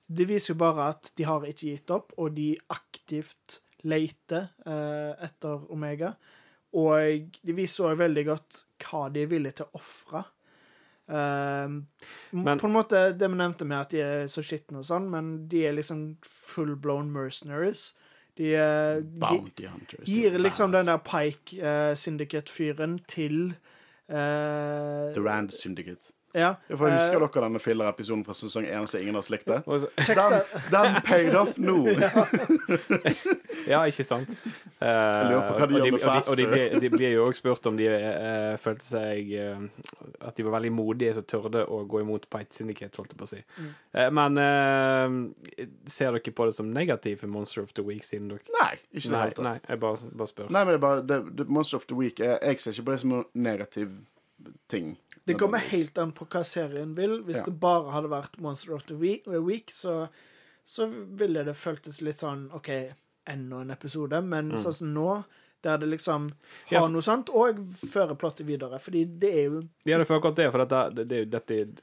Det viser jo bare at de har ikke gitt opp, og de aktivt leter eh, etter Omega. Og de viser òg veldig godt hva de er villige til å ofre. Eh, på en måte det vi nevnte med at de er så skitne og sånn, men de er liksom full blown mercenaries. De, eh, de Hunters. gir liksom den der Pike uh, Syndicate-fyren til eh, Durand Syndicate. Ja. For Husker eh, dere denne filler-episoden fra sesong 1 som ingen har slikt Sjekk Den, det. den paid off nå! <laughs> <laughs> Ja, ikke sant? Jeg lurer på hva de gjør med og de, og de, blir, de blir jo òg spurt om de uh, følte seg uh, At de var veldig modige som tørde å gå imot Pite Syndicate, holdt jeg på å si. Mm. Eh, men eh, ser dere på det som negativt for Monster of the Week, siden dere Nei, ikke i det Nei, hele tatt. nei, jeg bare, bare spør. Nei, men det er bare det, det, Monster of the Week jeg, jeg ser ikke på det som noen negativ ting. Det kommer helt an på hva serien vil. Hvis Ja. det bare hadde vært Monster of the Week, så, så ville det føltes litt sånn OK, enda en episode. Men sånn som nå, der det liksom har Mm. Ja, noe sånt, og fører plottet videre. Fordi det er jo Ja, det er akkurat det, for dette, det, det, dette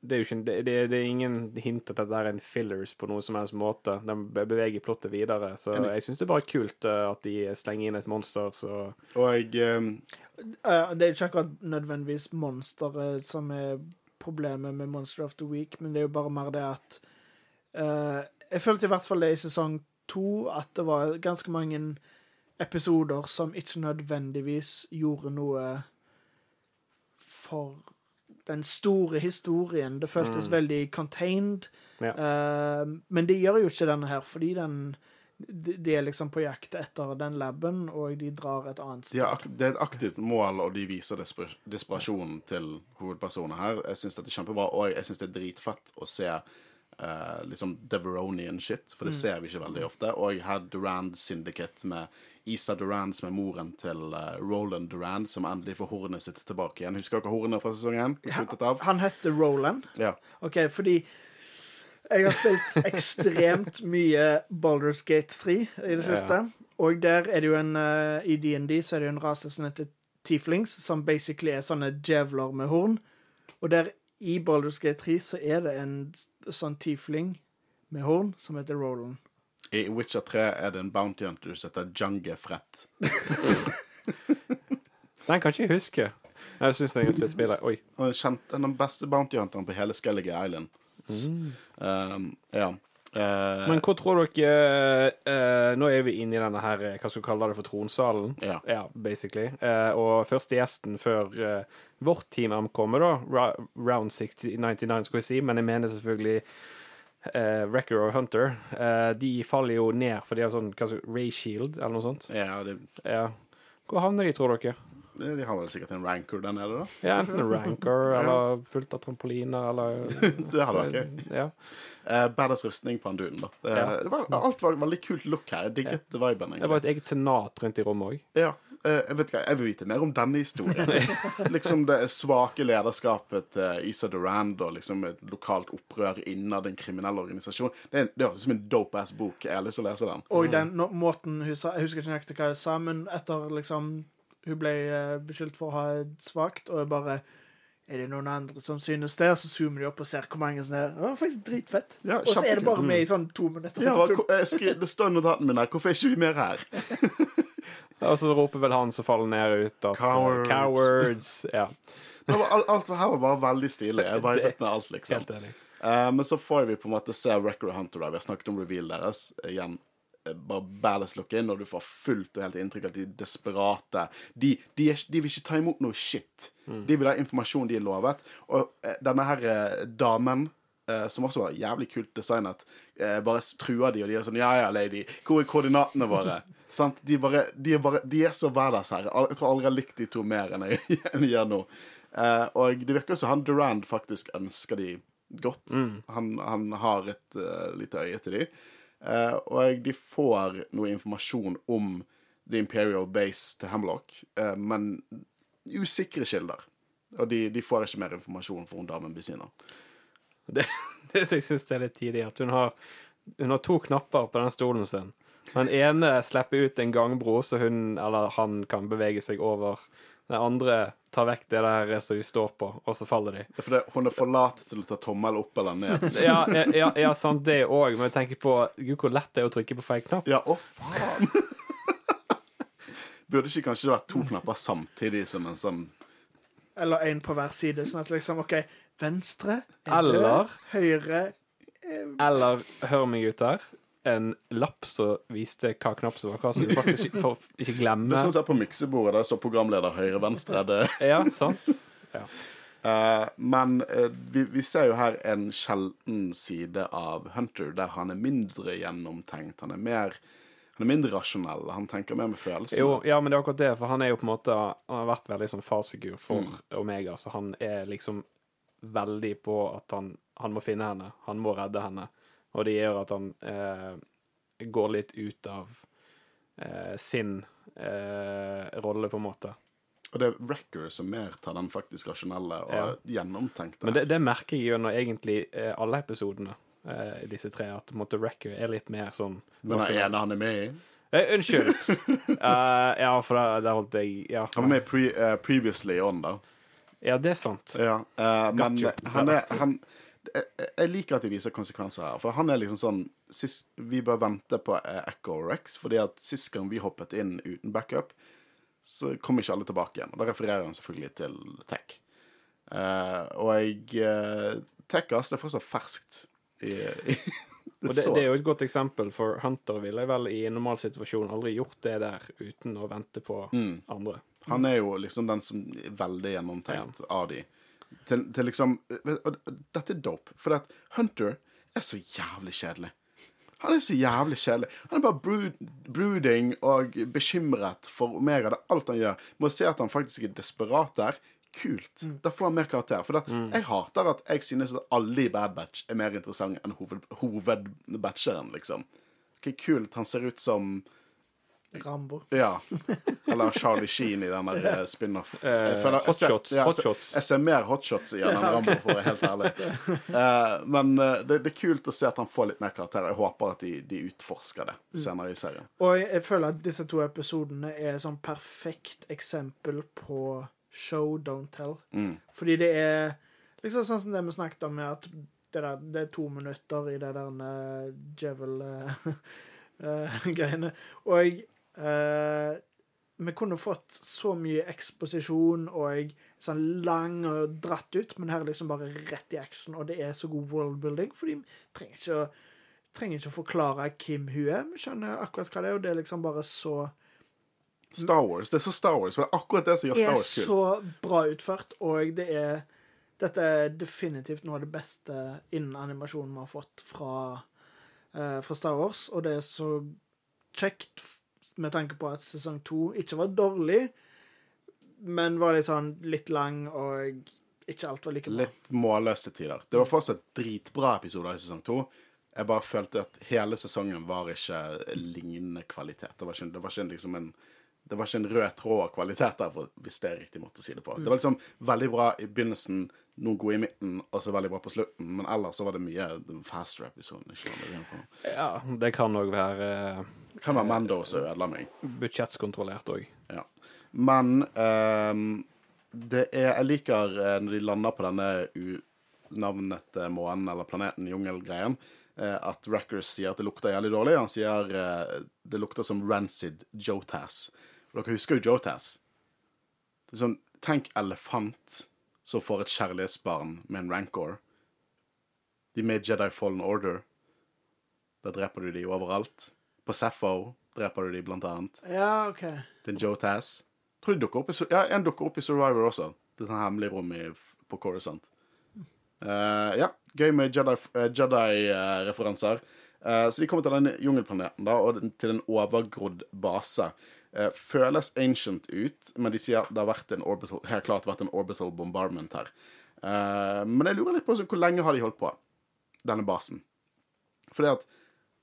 det er jo ikke, det, det, det er ingen hint at dette er en fillers på noen som helst måte. Den beveger plottet videre. Så Enig. jeg syns det er bare kult eh, at de slenger inn et monster, så Og jeg um... eh, Det er ikke akkurat nødvendigvis monsteret som er problemet med Monster of the Week, men det er jo bare mer det at uh, Jeg følte i hvert fall det i sesong to, at det var ganske mange episoder som ikke nødvendigvis gjorde noe for den store historien. Det føltes veldig contained. Ja. Uh, men det gjør jo ikke denne her, fordi den de er liksom på jakt etter den laben, og de drar et annet sted. De ak- det er et aktivt mål, og de viser desper, desperasjonen til hovedpersonen her. Jeg syns dette er kjempebra, og jeg syns det er dritfett å se uh, liksom Deveronian shit, for det ser vi ikke veldig ofte. Og jeg hadde Durand Syndicate med Isa Duran, som er moren til eh, Roland Duran, som endelig får hornet sitt tilbake igjen. Husker dere hornet fra sesongen? Ja, Han heter Roland. Ja. OK, fordi jeg har spilt ekstremt mye Baldur's Gate 3 i det siste. Og der er det jo en eh, I DND så er det jo en rase som heter tieflings, som basically er sånne djevler med horn. Og der i Baldur's Gate 3 så er det en sånn tiefling med horn som heter Roland. I Witcher 3 er det en bounty hunter som heter Junge Frett. <laughs> Den kan ikke jeg huske. Jeg syns er skal spille Oi. Den kjent, den beste bounty hunteren på hele Skellige Island. Um, ja. Uh, Men hva tror dere uh, Nå er vi inne i denne her Hva skal vi kalle det for tronsalen? Ja. basically. Uh, og første gjesten før vårt team ankommer, da, round 60, 99, skal vi si, men jeg mener selvfølgelig eh, Wrecker og Hunter. Eh, de faller jo ned, for de har sånn hva Ray Shield, eller noe sånt. ja, det, Ja. Hvor havner de, tror dere? de har vel sikkert en rancor der nede, da. Ja, Enten en ranker, <laughs> eller fullt av trampoliner, eller <laughs> Det hadde vært gøy. Ja. Uh, Badass rustning på han duden, da. Det, Ja. det var, alt var veldig kult look her. Jeg digget viben. Det var et eget senat rundt i rommet òg. Ja. Eh, jeg vet ikke, jeg vil vite mer om denne historien. <laughs> liksom det svake lederskapet til Isa Durand og liksom et lokalt opprør innad en kriminell organisasjon. Det, er- det høres ut som en dope-ass bok. Jeg har lyst til å lese den. Og den no måten hun sa Jeg husker ikke nøyaktig hva hun sa, men etter liksom Hun ble eh, beskyldt for å ha et svakt, og bare Er det noen andre som synes det? Og så zoomer de opp og ser hvor mange som er Det var faktisk dritfett. Ja, og så er det bare med i sånn to minutter. Ja, hva- jeg skri- det står i notatene mine her. Hvorfor er ikke vi mer her? <laughs> Og så roper vel han som faller ned ut at Cowards. Cowards. Ja, alt, alt her var bare veldig stilig. Jeg vibet med alt, liksom. helt enig. Uh, men så får vi på en måte se Record Hunter. der Vi har snakket om reveal deres. Igjen, eh, bare badass look in, og du får fullt og helt inntrykk av at de er desperate. De, de, er, de vil ikke ta imot noe shit. De vil ha informasjon de er lovet. Og uh, denne her uh, damen, eh, som også var jævlig kult designet, eh, bare truer de, og de er sånn Ja ja, lady, hvor er koordinatene våre? <laughs> Sant? De, bare, de, er bare, de er så hverdagsherre. her. Jeg tror aldri jeg har likt de to mer enn jeg, <laughs> enn jeg gjør nå. Eh, og det virker som han Durand faktisk ønsker de godt. Han, han har et uh, lite øye til de. Eh, og de får noe informasjon om The Imperial Base til Hemlock, eh, men usikre kilder. Og de, de får ikke mer informasjon for hun damen siden av. Det, <laughs> det som jeg syns er litt tidlig, at hun har, hun har to knapper på den stolen sin. Den ene slipper ut en gangbro, så hun eller han kan bevege seg over. Den andre tar vekk det der som de står på, og så faller de. Ja, for det, hun er for lat til å ta tommel opp eller ned. <laughs> Ja, ja, ja sant, det òg, men jeg tenker på Gud, hvor lett det er å trykke på feil knapp. Ja, å faen! <laughs> Burde ikke kanskje det vært to knapper samtidig som en sånn Eller én på hver side. Sånn at liksom OK, venstre er Eller- død, høyre Eller, hør meg ut her, en lapp som viste hva knapp som var hva, så du faktisk ikke, får ikke Det er sånn som er på miksebordet, der står programleder høyre, venstre. Det. Ja, sant? Ja. Uh, men uh, vi, vi ser jo her en sjelden side av Hunter, der han er mindre gjennomtenkt. Han er mer Han er mindre rasjonell. Han tenker mer med følelser. Jo, ja, men det er akkurat det, for han er jo på en måte Han har vært veldig sånn farsfigur for Omega, så han er liksom veldig på at han, han må finne henne. Han må redde henne. Og det gjør at han eh, går litt ut av eh, sin eh, rolle, på en måte. Og det er Wrecker som mer tar den faktisk rasjonelle og Ja. gjennomtenkte. Men det, det merker jeg gjennom egentlig eh, alle episodene eh, i disse tre, at måtte Wrecker er litt mer sånn Den er ene han er med i. Eh, Unnskyld. uh, <laughs> ja, for der holdt jeg Ja. Han var med pre, uh, Previously On, da. Ja, det er sant. Ja, uh, men han er han, jeg, liker at de viser konsekvenser her. For han er liksom sånn sist, Vi bør vente på eh, Echo Rex, fordi at sist gang vi hoppet inn uten backup, så kom ikke alle tilbake igjen. Og da refererer han selvfølgelig til Tech. Uh, og jeg uh, Tech altså, det er fortsatt ferskt i, i <laughs> Og det, det er jo et godt eksempel, for Hunter ville vel i en normal situasjon aldri gjort det der uten å vente på andre. Han er jo liksom den som er veldig gjennomtenkt av de. Til, til liksom Dette er dope, for at Hunter er så jævlig kjedelig. Han er så jævlig kjedelig. Han er bare brood, brooding og bekymret for Omega. Det er alt han gjør. Må se at han faktisk er desperat der. Kult. Da får han mer karakter. For det, jeg hater at jeg synes at alle i Bad Batch er mer interessante enn hoved, hovedbatcheren, liksom. Okay, kult. Han ser ut som Rambo. ja. Eller Charlie Sheen i den der eh, spin-off. Jeg Eh, jeg hotshots, ja, hotshots. Jeg ser mer hotshots i han enn Rambo, for å være helt ærlig. Eh, men eh, det, det er kult å se at han får litt mer karakter. Jeg håper at de, de utforsker det senere i serien. Og jeg, jeg føler at disse to episodene er sånn perfekt eksempel på show, don't tell. Fordi det er liksom sånn som det vi snakket om, at det, der, det er to minutter i det der uh, Jevel-greiene. <laughs> og eh, vi kunne fått så mye eksposisjon og sånn lang og dratt ut, men her er liksom bare rett i action, og det er så god worldbuilding, for de trenger ikke å trenger ikke å forklare hvem hun er. Vi skjønner akkurat hva det er, og det er liksom bare så Star Wars. Det er så Star Wars, for det er akkurat det som gjør Star Wars kult. Det er så bra utført, og det er Dette er definitivt noe av det beste innen animasjonen vi har fått fra, eh, fra Star Wars, og det er så kjekt med tanke på at sesong to ikke var dårlig, men var litt sånn litt lang, og ikke alt var like bra. Litt målløse tider. Det var fortsatt dritbra episoder i sesong to. Jeg bare følte at hele sesongen var ikke lignende kvalitet. Det var ikke, det var ikke liksom en det var ikke en rød tråd av kvalitet der, hvis det er riktig måte å si det på. Det var liksom veldig bra i begynnelsen, noen gode i midten, og så veldig bra på slutten. Men ellers så var det mye den faster episoden. Ikke sant, det er på. Ja, det kan òg være eh, Det kan være Mando som ødela meg. budsjettskontrollert òg. Ja. Men um, det er Jeg liker eh, når de lander på denne unavnete månen eller planeten, jungelgreien, eh, at Rackers sier at det lukter jævlig dårlig. Han sier uh, det lukter som rancid Jotas. For dere husker jo Jotas. Det er sånn, Tenk elefant som får et kjærlighetsbarn med en rancor. De med Jedi Fallen Order. Der dreper du de overalt. På Sappho dreper du de blant annet. Ja, OK. Det er en Jotaz. Tror de dukker opp i, ja, en dukker opp i Survivor også. Det er sånn hemmelig rom i, på Coruscant. Uh, ja, gøy med Jedi-referanser. Jedi, uh. Eh, så de kommer til denne jungelplaneten da, og den- til en overgrodd base. Eh, føles ancient ut, men de sier det har orbital, helt klart vært en orbital bombardment her. Eh, men jeg lurer litt på så, hvor lenge har de holdt på, denne basen? Fordi at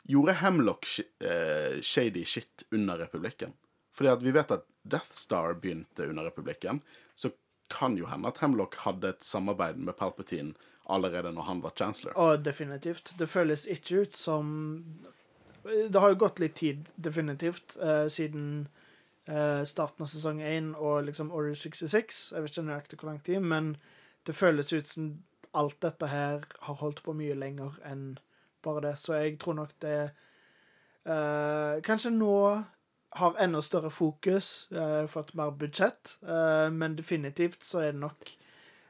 Gjorde Hemlock sh- eh, shady shit under republikken? Fordi at vi vet at Death Star begynte under republikken, så kan jo hende at Hemlock hadde et samarbeid med Palpatine allerede når han var chancellor. Å, definitivt. Det føles ikke ut som Det har jo gått litt tid, definitivt, eh, siden eh, starten av sesong 1 og liksom Order 66. Jeg vet ikke nøyaktig hvor lang tid, men det føles ut som alt dette her har holdt på mye lenger enn bare det. Så jeg tror nok det uh, Kanskje nå har enda større fokus, uh, fått mer budsjett, uh, men definitivt så er det nok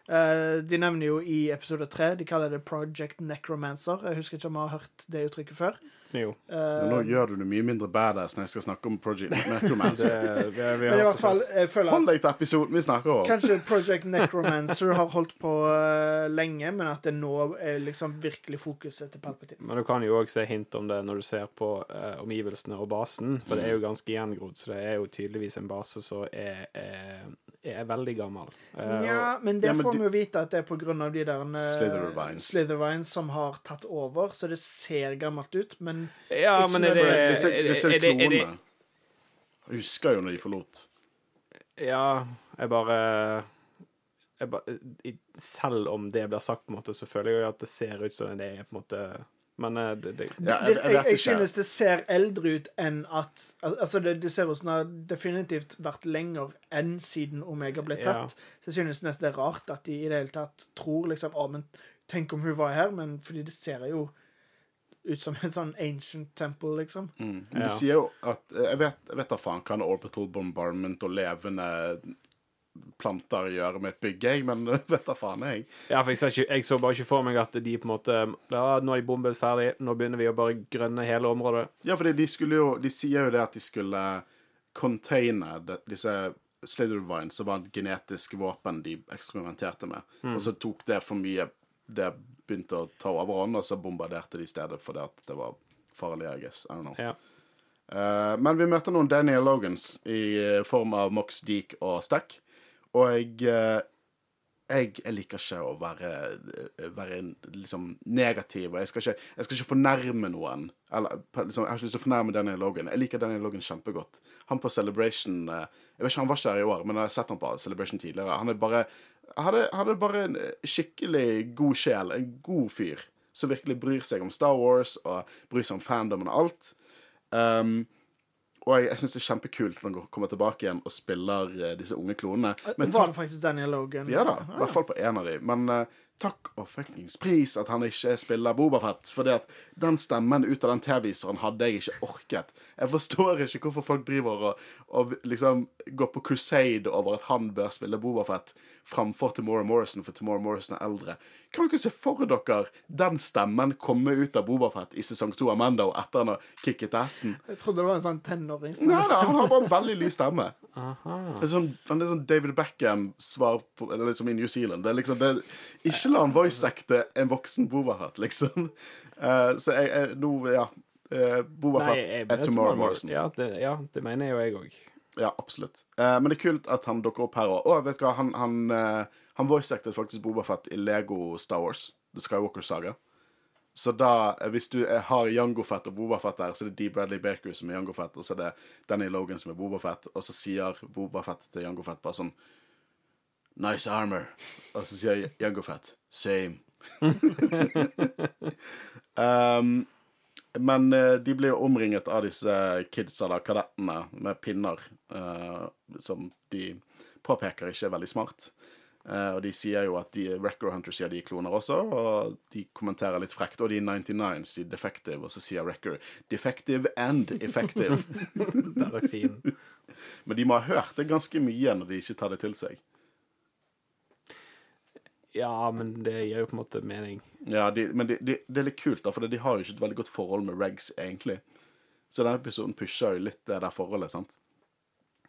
de nevner jo i episode tre De kaller det Project Necromancer. Jeg husker ikke om jeg har hørt det uttrykket før. Jo. Men nå Eh, gjør du det mye mindre badass når jeg skal snakke om Project <laughs> Necromancer. det, vi, vi men i hvert fall, jeg føler Hold deg til episoden vi snakker om. kanskje Project Necromancer har holdt på eh, lenge, men at det nå er liksom virkelig fokuset til Palpatine. Men du kan jo òg se hint om det når du ser på uh, omgivelsene og basen, for det er jo ganske gjengrodd, så det er jo tydeligvis en base som er, er, er veldig gammel. Eh, Ja, men det Ja, men får vi jo vite at det er av de der slitherwines Slithervines. Slithervines som har tatt over, så det ser gammelt ut, men ja, men er det, Disse, disse det, det klonene. Jeg husker jo når de forlot. Ja, jeg bare jeg ba, Selv om det blir sagt, på en måte, så føler jeg jo at det ser ut som det er på en måte Men eh, det, det, Ja, jeg, jeg jeg, jeg synes det ser eldre ut enn at Altså, det, det ser ut som det har definitivt vært lenger enn siden Omega ble Ja. tatt. Så jeg synes nesten det er rart at de i det hele tatt tror liksom Å, men tenk om hun var her, men fordi det ser jo ut som en sånn ancient temple, liksom. Mm. Men Ja. De sier jo at eh, Jeg vet, jeg vet da faen hva en orbital bombardment og levende planter gjør med et bygg, jeg, men <laughs> vet da faen, jeg. Ja, for jeg, ikke, jeg så bare ikke for meg at de på en måte Ja, nå er de bombet ferdig, nå begynner vi å bare grønne hele området. Ja, for de skulle jo De sier jo det at de skulle containe disse Slithervines, som var et genetisk våpen de eksperimenterte med. Og så tok det for mye Det begynte å ta overhånd, og så bombarderte de stedet fordi at det var farlig, I guess. I don't know. Ja. Uh, men vi møter noen Daniel Logans i form av Mox Deek og Stack. Og jeg, eh, jeg, jeg liker ikke å være, eh, være liksom negativ, og jeg skal ikke, jeg skal ikke fornærme noen. Eller, liksom, jeg har ikke lyst til å fornærme Daniel Logan. Jeg liker Daniel Logan kjempegodt. Han på Celebration eh, Jeg vet ikke, Han var ikke her i år, men jeg har sett han på Celebration tidligere. Han er bare hadde, hadde bare en skikkelig god sjel. En god fyr. Som virkelig bryr seg om Star Wars og bryr seg om fandomen og alt. Um, og jeg, jeg syns det er kjempekult når han kommer tilbake igjen og spiller eh, disse unge klonene. Men var det faktisk Daniel Logan? ja da, i hvert fall på en av dem. Men uh, takk og fuckings pris at han ikke spiller Bobafett. Fordi at den stemmen ut av den TV-viseren hadde jeg ikke orket. Jeg forstår ikke hvorfor folk driver og, og liksom går på crusade over at han bør spille Bobafett framfor Tomorrow Morrison, for Tomorrow Morrison er eldre. Kan dere se for dere den stemmen komme ut av Bobafett i sesong to av Mando etter han har kicket assen? Jeg trodde det var en sånn tenåringsstemme. Nei, nei, han har bare en veldig lys stemme. Det er sånn, han er sånn David Beckham-svar på Eller liksom i New Zealand. Det er liksom det, Ikke la han voice-acte en voksen Bobafett, liksom. Uh, så jeg, jeg nå, ja. Uh, Bobafett er Tomorrow Morrison. Ja det, ja, det mener jo jeg òg. Ja, absolutt. Eh, men det er kult at han dukker opp her òg. Å, vet du hva, han, han, eh, han voice-actet faktisk Bobafett i Lego Star Wars, The Skywalker Saga. Så da, eh, hvis du er, har Jango Fett og Bobafett der, så er det Dee Bradley Baker som er Jango Fett, og så er det Danny Logan som er Bobafett, og så sier Bobafett til Jango Fett bare sånn Nice armor. Og så sier Jango Fett Same. <laughs> um, men eh, de blir jo omringet av disse kidsa, da, kadettene, med pinner, eh, som de påpeker ikke er veldig smart. Uh, og de sier jo at de, Record Hunter sier de er kloner også, og de kommenterer litt frekt. Og de 99s, de er defective, og så sier Record defective and effective. <laughs> Den er fin. <laughs> Men de må ha hørt det ganske mye når de ikke tar det til seg. Ja, men det gir jo på en måte mening. Ja, de, Men de, de, det er litt kult, da, for de har jo ikke et veldig godt forhold med regs, egentlig. Så denne episoden pusher jo litt det der forholdet, sant?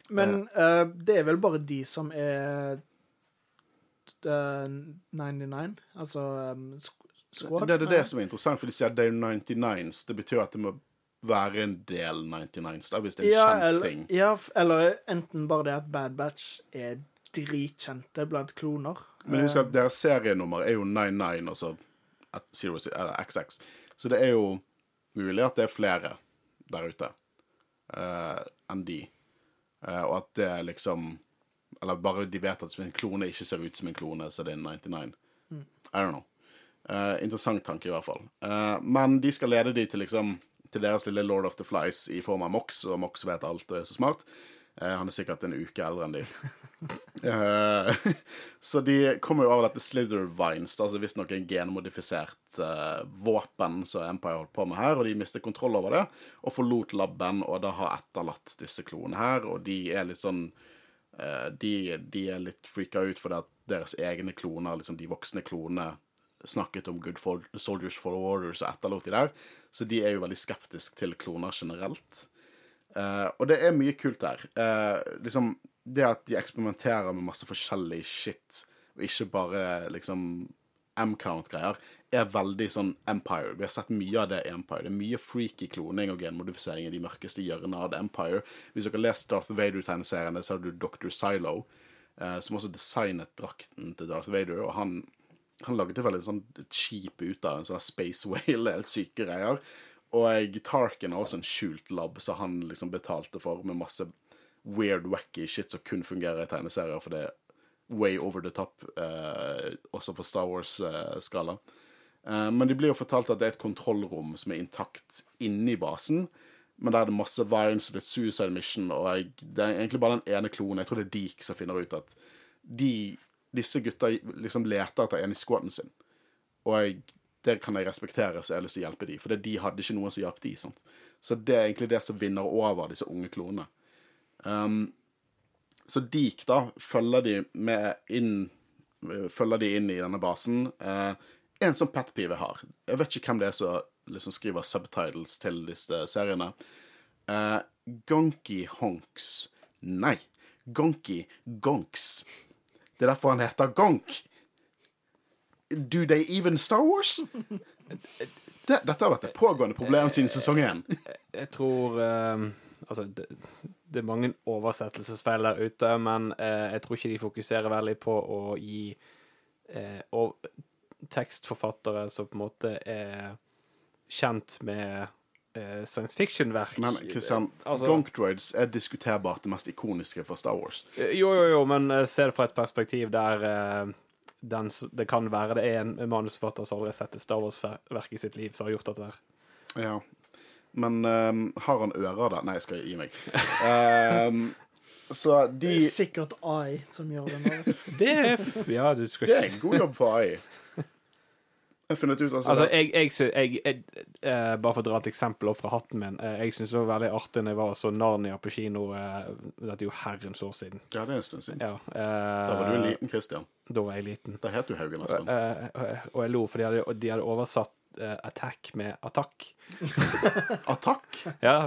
Men eh, det er vel bare de som er uh, 99? Altså um, squad? Det er det, det som er interessant, for de sier det er 99s. Det betyr at det må være en del 99s, da, hvis det er en ja, kjent eller, ting. ja, eller enten bare det at Bad Batch er dritkjente blant kloner. Men husk at deres serienummer er jo 99, altså eller XX. Så det er jo mulig at det er flere der ute uh, enn de. Uh, og at det er liksom Eller bare de vet at en klone ikke ser ut som en klone, så det er en 99. I don't know. Uh, interessant tanke, i hvert fall. Eh, men de skal lede de til liksom til deres lille Lord of the Flies i form av Mox, og Mox vet alt og er så smart. Eh, han er sikkert en uke eldre enn de. <laughs> Eh, så de kommer jo av dette Slithervines, Vines, altså visstnok en genmodifisert eh, våpen som Empire holdt på med her, og de mister kontroll over det, og forlot laben, og da har etterlatt disse klonene her, og de er litt sånn de, de er litt freaka ut fordi at deres egne kloner, liksom de voksne klonene, snakket om good soldiers for orders og etterlot de der, så de er jo veldig skeptiske til kloner generelt. Eh, og det er mye kult der. Uh, liksom, det at de eksperimenterer med masse forskjellig shit, og ikke bare liksom M-count-greier, er veldig sånn Empire. Vi har sett mye av det i Empire. Det er mye freaky kloning og genmodifisering i de mørkeste hjørnene av The Empire. Hvis dere har lest Darth Vader-tegneseriene, så har du Dr. Silo, uh, som også designet drakten til Darth Vader, og han han lagde veldig sånn cheap ut av en sånn space whale, <laughs> helt syke greier. Og Tarkin har også en skjult lab som han liksom betalte for, med masse weird, wacky shit som kun fungerer i tegneserier, for det er way over the top, eh, også for Star Wars-skala. Eh, men de blir jo fortalt at det er et kontrollrom som er intakt inni basen, men der er det masse vines og litt suicide mission, og jeg, det er egentlig bare den ene klonen, jeg tror det er Deke som finner ut at de, disse gutta liksom leter etter en i squaden sin. Og jeg, det kan jeg respektere, så jeg har lyst til å hjelpe de, for de hadde ikke noen som hjalp de. Sant? Så det er egentlig det som vinner over disse unge klonene. Um, så Deke da følger de inn Følger de inn i denne basen. Uh, en sånn pet peeve har Jeg vet ikke hvem det er som liksom skriver subtitles til disse seriene. Uh, Gonky Honks. Nei, Gonky Gonks. Det er derfor han heter Gonk. Do they even Star Wars? Det, dette har vært et pågående problem siden sesong én. Jeg tror eh, Altså, det, det er mange oversettelsesfeil der ute, men eh, jeg tror ikke de fokuserer veldig på å gi eh, og tekstforfattere som på en måte er kjent med eh, science fiction-verk. Men Christian, Altså- Gonkdroids er diskuterbart det mest ikoniske for Star Wars. Jo, jo, jo, men se det fra et perspektiv der den, det kan være det er en manusforfatter som aldri har sett et Star Wars-verk i sitt liv, som har gjort dette her. Ja. Men um, har han ører, da? Nei, jeg skal gi meg. Um, så de Det er sikkert AI som gjør det. Det er f Ja, du skal Det er en god jobb for AI. Jeg har funnet ut altså, Altså, jeg, jeg, jeg, jeg eh, Bare for å dra et eksempel opp fra hatten min. Eh, jeg syns det var veldig artig når jeg var så Narnia på kino eh, Dette er jo herrens år siden. Ja, det er en stund siden. Ja, uh, Da var du en liten Christian. Da var jeg liten. Da het du Haugen Aspen. Uh, og jeg lo, for de hadde, de hadde oversatt uh, attack med attakk. <laughs> Attakk! Ja.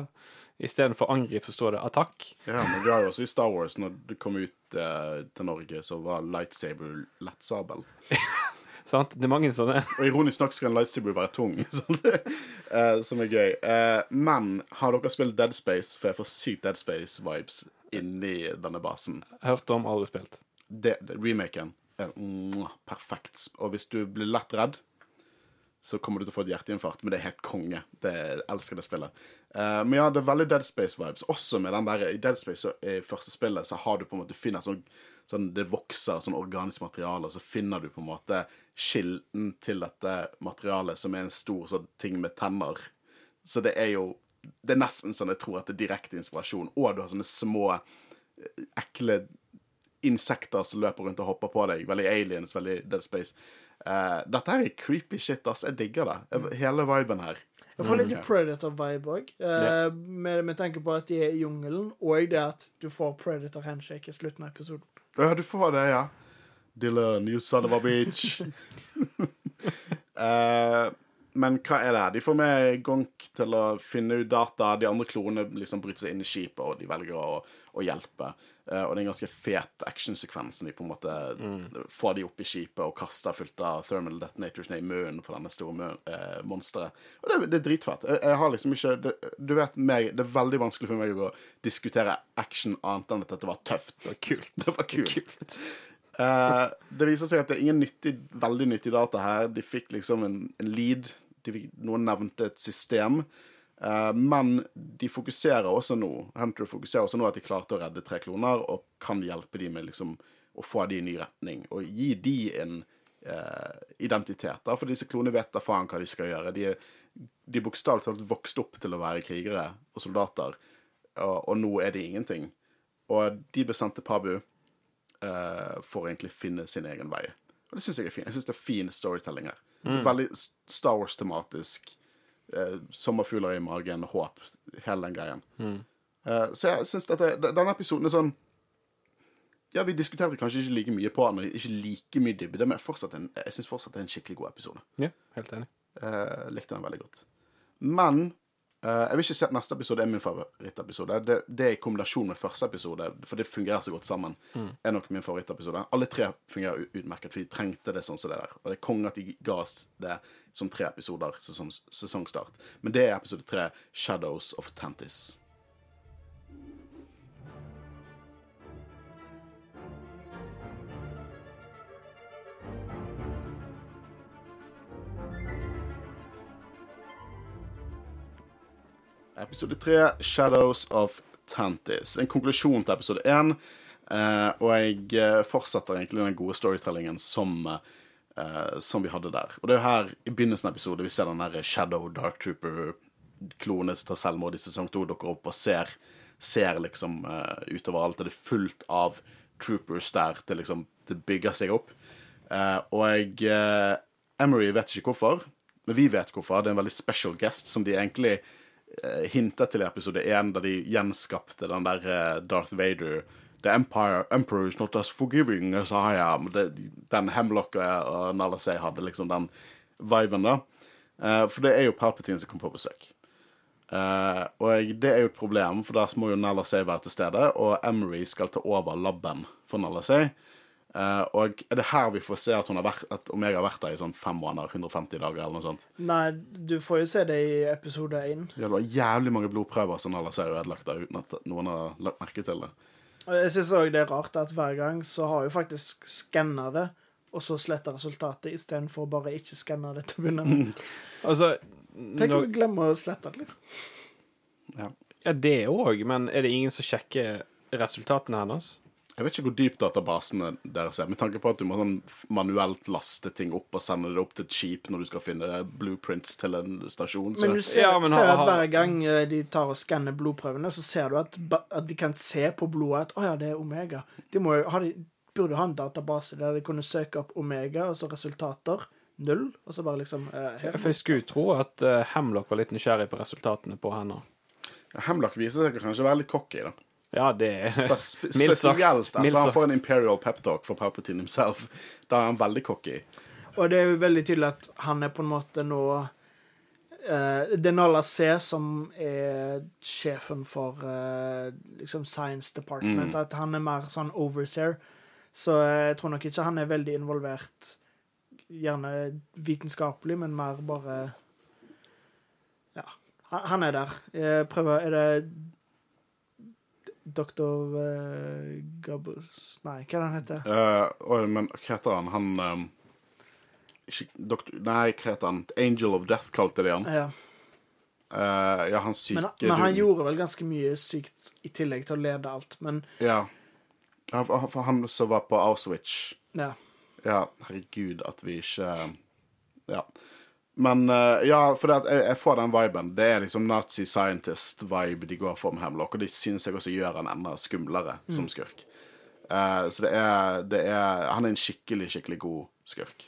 Istedenfor angrip, så står det attakk. Ja, men vi har jo også i Star Wars, når du kom ut til Norge, så var lightsaber lettsabel. <laughs> Sant? Det er mange sånne. Og ironisk nok skal en lightsaber være tung, <laughs> eh, som er gøy. Uh, men har dere spilt Dead Space? For jeg får sykt Dead Space-vibes inni denne basen. Hørte om, aldri spilt. Det, det, remaken er mm, perfekt. Og hvis du blir lett redd, så kommer du til å få et hjerteinfarkt, men det er helt konge. Det, jeg elsker det spillet. Uh, men ja, det er veldig Dead Space-vibes. Også med den der I Dead Space i første spillet så har du på en måte Du finner sånn, sånn Det vokser sånn organisk materiale, og så finner du på en måte kilden til dette materialet, som er en stor sånn ting med tenner. Så det er jo Det er nesten sånn jeg tror at det er direkte inspirasjon. Og du har sånne små, eh, ekle insekter som løper rundt og hopper på deg. Veldig aliens, veldig Dead Space. Uh, dette her er creepy shit, ass. Jeg digger det. Hele viben her. Jeg får litt. Predator-vibe òg, Ja. med, med tanke på at de er i jungelen, og det at du får Predator-handshake i slutten av episoden. Ja, du får det, ja. Dylan, you son of a bitch. uh, <laughs> men hva er det her? De får med Gonk til å finne ut data. De andre klonene liksom bryter seg inn i skipet, og de velger å, å hjelpe. Eh, og det er en ganske fet actionsekvens når de på en måte får de opp i skipet og kaster fullt av thermal detonators ned i munnen på denne store eh, monsteret. Og det, det er dritfett. Jeg, jeg har liksom ikke det, Du vet meg, det er veldig vanskelig for meg å diskutere action annet enn at dette var tøft. Det var kult. <laughs> Det var kult. Eh, det viser seg at det er ingen nyttig, veldig nyttig data her. De fikk liksom en, en lead. De fikk, noen nevnte et system. Eh, men de fokuserer også nå Hunter fokuserer også nå at de klarte å redde tre kloner, og kan hjelpe dem med liksom å få dem i ny retning. Og gi dem en eh, identitet. da, For disse klonene vet da faen hva de skal gjøre. De de bokstavelig talt vokst opp til å være krigere og soldater, og, og nå er de ingenting. Og de ble sendt til Pabu eh, for å egentlig finne sin egen vei. Og det syns jeg er fint. Jeg syns det er fin storytelling her. Veldig Star Wars-tematisk. Eh, sommerfugler i magen, håp, hele den greien. Eh, så jeg syns dette Denne episoden er sånn Ja, vi diskuterte kanskje ikke like mye på den, og ikke like mye dybde, men fortsatt en, jeg syns fortsatt det er en skikkelig god episode. Ja, helt enig. Eh, likte den veldig godt. Men eh, jeg vil ikke si at neste episode er min favorittepisode. Det, det er i kombinasjon med første episode, for det fungerer så godt sammen. er nok min favorittepisode. Alle tre fungerer utmerket, for de trengte det sånn som det der. Og det er konge at de ga oss det som tre episoder, sesong, sesongstart. Men det er episode tre, Shadows of Tantis. Episode 3, Shadows of Tantis. En konklusjon til episode 1. Eh, og jeg eh, fortsetter egentlig den gode storytellingen som, eh, som vi hadde der. Og det er jo her i begynnelsen av episoden vi ser den der Shadow Dark Trooper-klonen som tar selvmord i sesong to, dukker opp og ser, ser liksom eh, utover alt. Og det er fullt av troopers der. Det liksom det bygger seg opp. Eh, og jeg eh, Emery vet ikke hvorfor, men vi vet hvorfor. Det er en veldig special guest som de egentlig eh, hintet til i episode 1, da de gjenskapte den der eh, Darth Vader The Empire, Emperor is not as forgiving as I am. Det, den Hemlock og Nala Say hadde liksom den viben, da. Eh, for det er jo Palpatine som kommer på besøk. Eh, og det er jo et problem, for da må jo Nala Say være til stede, og Emery skal ta over laben for Nala Say. Eh, og er det her vi får se at, hun har vært, at Omega har vært der i sånn fem måneder, 150 dager eller noe sånt? Nei, du får jo se det i episode én. Ja, det var jævlig mange blodprøver som alle ser har ødelagt der, uten at noen har lagt merke til det. Og jeg syns òg det er rart at hver gang så har jo faktisk skanna det, og så sletta resultatet istedenfor bare ikke skanna det til å begynne med. <laughs> Altså Tenk om vi glemmer å slette det, liksom. Ja. Ja, det òg, men er det ingen som sjekker resultatene hennes? Jeg vet ikke hvor dyp databasene deres er, med tanke på at du må sånn manuelt laste ting opp og sende det opp til et skip når du skal finne blueprints til en stasjon. Så Men du ser, Ja, men ser at hver gang eh, de tar og skanner blodprøvene, så ser du at, at de kan se på blodet at 'Å ja, det er Omega'. De, må de burde ha en database der de kunne søke opp Omega, og så resultater. Null. Og så bare liksom eh, jeg skulle tro at uh, Hemlock var litt nysgjerrig på resultatene på henne. Hemlock viser seg kanskje å være litt cocky, da. Ja, det er Spe <laughs> Mildt sagt. spesielt at han får en Imperial peptalk for Palpatine himself. Da er han veldig cocky. Og det er jo veldig tydelig at han er på en måte nå uh, Det er Nala C som er sjefen for uh, liksom Science Department. At han er mer sånn overseer. Så jeg tror nok ikke han er veldig involvert gjerne vitenskapelig, men mer bare Ja. Han han er der. Jeg prøver Er det Dr. Uh, Gubbles Nei, hva er det han heter? Uh, oi, men hva heter han? Han um, ikke, doktor, Nei, hva heter han? Angel of Death kalte de han. Ja. Uh, ja, han syke Men, men han gjorde vel ganske mye sykt i tillegg til å lede alt. Men Ja. for han som var på Auschwitz. ja. Ja, herregud, at vi ikke Ja. Men eh, ja, for det jeg, jeg får den viben. Det er liksom Nazi scientist-vibe de går for med Hemlock, og de synes jeg også gjør han enda skumlere som skurk. Uh, så det er, det er Han er en skikkelig, skikkelig god skurk.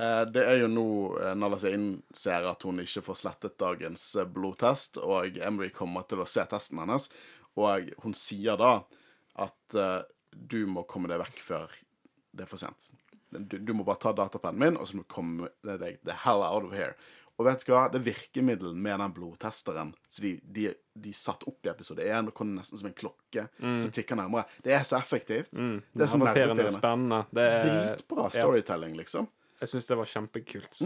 Eh, det er jo nå seg innser at hun ikke får slettet dagens blodtest, og Emery kommer til å se testen hennes, og hun sier da at du må komme deg vekk før det er for sent. Du, du må bare ta datapennen min, og så må du komme deg the hell out of here. Og vet du hva? Det virkemiddelet med den blodtesteren så de, de, de satt opp i episode 1, og kom nesten som en klokke som tikker nærmere. Det er så effektivt. Det er så Havepirrende, nervepirrende. Det er, Dritbra storytelling, liksom. jeg syns det var kjempekult.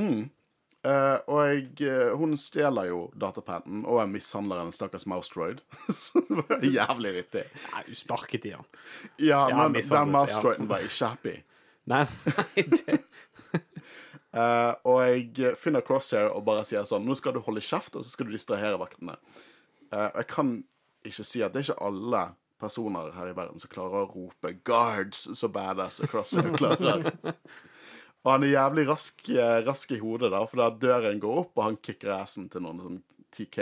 Eh, og jeg, uh, hun stjeler jo datapennen og er mishandler en stakkars mousetroid <laughs> det var jævlig vittig. Nei, hun sparket i han. Ja, Ja, men den den ja. var ikke happy. Nei, nei det, uh, <laughs> og jeg finner Crosshair og bare sier sånn Nå skal du holde kjeft, og så skal du distrahere vaktene. Uh, jeg kan ikke si at det er ikke alle personer her i verden som klarer å rope 'guards' så badass som Crosshair klarer. <laughs> og han er jævlig rask, eh, rask i hodet, da, for da døren går opp, og han kicker assen til noen sånn TK.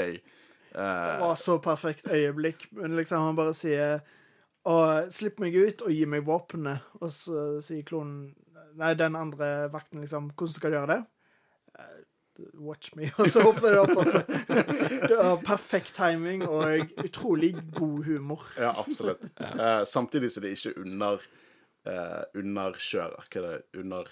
Det var så perfekt øyeblikk. Men liksom han bare sier og Slipp meg ut og gi meg våpenet. Og så sier klonen Nei, den andre vakten liksom Hvordan skal du gjøre det? «Eh, Watch me. <laughs> Og så åpner det opp, altså. så <laughs> Det var perfekt timing og utrolig god humor. Ja, absolutt. Eh, samtidig så det ikke under uh, underkjører. Hva er det? Under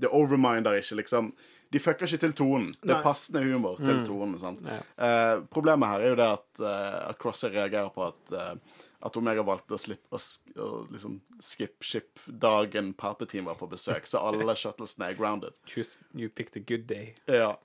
Det overminder ikke, liksom. De fucker ikke til tonen. Det er passende humor til tonen. sant? Eh, problemet her er jo det at, uh, at Crosser reagerer på at uh, at Omega valgte å, slippe, å, å liksom skip ship dagen Palpatine var på besøk, så alle shuttlesene er grounded. choose, you picked a good day. Ja.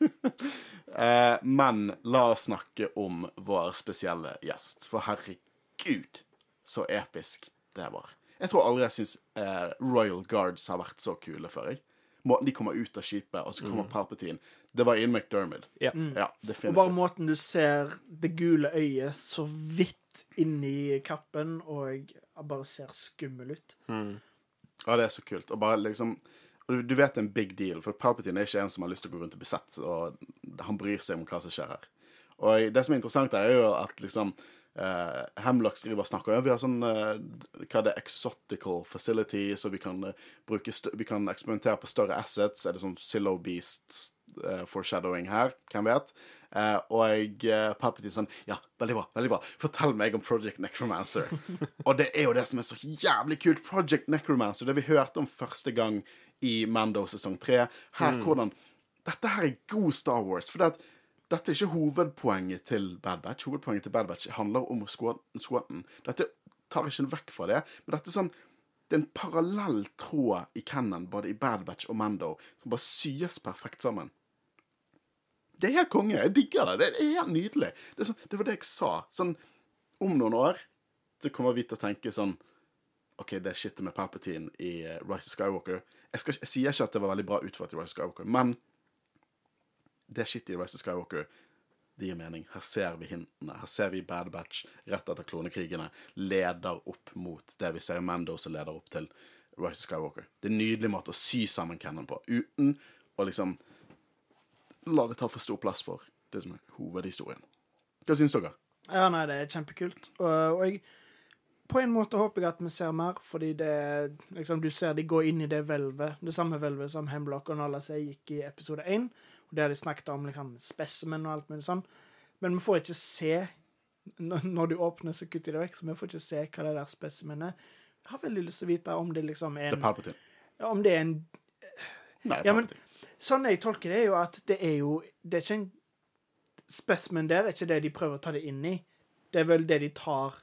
<laughs> eh, men la oss snakke om vår spesielle gjest. For herregud, så episk det var. Jeg tror aldri jeg syns eh, Royal Guards har vært så kule før. jeg. Måten de kommer ut av skipet, og så kommer Palpatine. Det var Ian McDermid. Ja. Ja, Og bare måten du ser det gule øyet så vidt inni kappen, og bare ser skummel ut. Ja, det er så kult. Og bare liksom du, du vet det er en big deal, for Palpatine er ikke en som har lyst til å gå rundt og bli sett, og han bryr seg om hva som skjer her. Og det som er interessant, er jo at liksom uh, Hemlock skriver og snakker ja, Vi har sånn uh, Hva er Exotical facility, så vi kan uh, bruke Vi kan eksperimentere på større assets. Er det sånn Zillow Beast foreshadowing her? Hvem vet? Eh, og jeg, uh, Palpatine sånn Ja, veldig bra. veldig bra Fortell meg om Project Necromancer. <laughs> og det er jo det som er så jævlig kult. Project Necromancer, det vi hørte om første gang i Mando sesong tre. Her hvordan Dette her er god Star Wars. For det at dette er ikke hovedpoenget til Bad Batch. Hovedpoenget til Bad Batch handler om squad- Dette tar ikke vekk fra det, men dette er sånn det er en parallell tråd i Cannon, både i Bad Batch og Mando, som bare syes perfekt sammen. Det er helt konge. Jeg digger det. Det er helt nydelig. Det, sånn, det var det jeg sa. Sånn, om noen år så kommer vi til å tenke sånn OK, det shitet med Palpatine i eh, Rise of Skywalker jeg, skal, jeg sier ikke at det var veldig bra utført i Rise of Skywalker, men det shitet i Rise of Skywalker det gir mening. Her ser vi hintene. Her ser vi Bad Batch rett etter klonekrigene leder opp mot det vi ser i Mando som leder opp til Rise of Skywalker. Det er en nydelig måte å sy sammen Cannon på, uten å liksom la det ta for stor plass for det som er hovedhistorien. Hva syns dere? Ja, nei, det er kjempekult. Og, og jeg På en måte håper jeg at vi ser mer, fordi det liksom, Du ser de går inn i det hvelvet, det samme hvelvet som Hemlock og Nala seg gikk i episode 1. Og der de snakket om liksom, specimen og alt mulig sånn. Men vi får ikke se Når du åpner, så kutter de det vekk, så vi får ikke se hva det der spesimenet er. Jeg har veldig lyst til å vite om det liksom er Det er Palpatine. Om det er en Nei, Ja, men. Sånn jeg tolker det, er jo at det er jo Det er ikke en spesimen der er ikke det de prøver å ta det inn i. Det er vel det de tar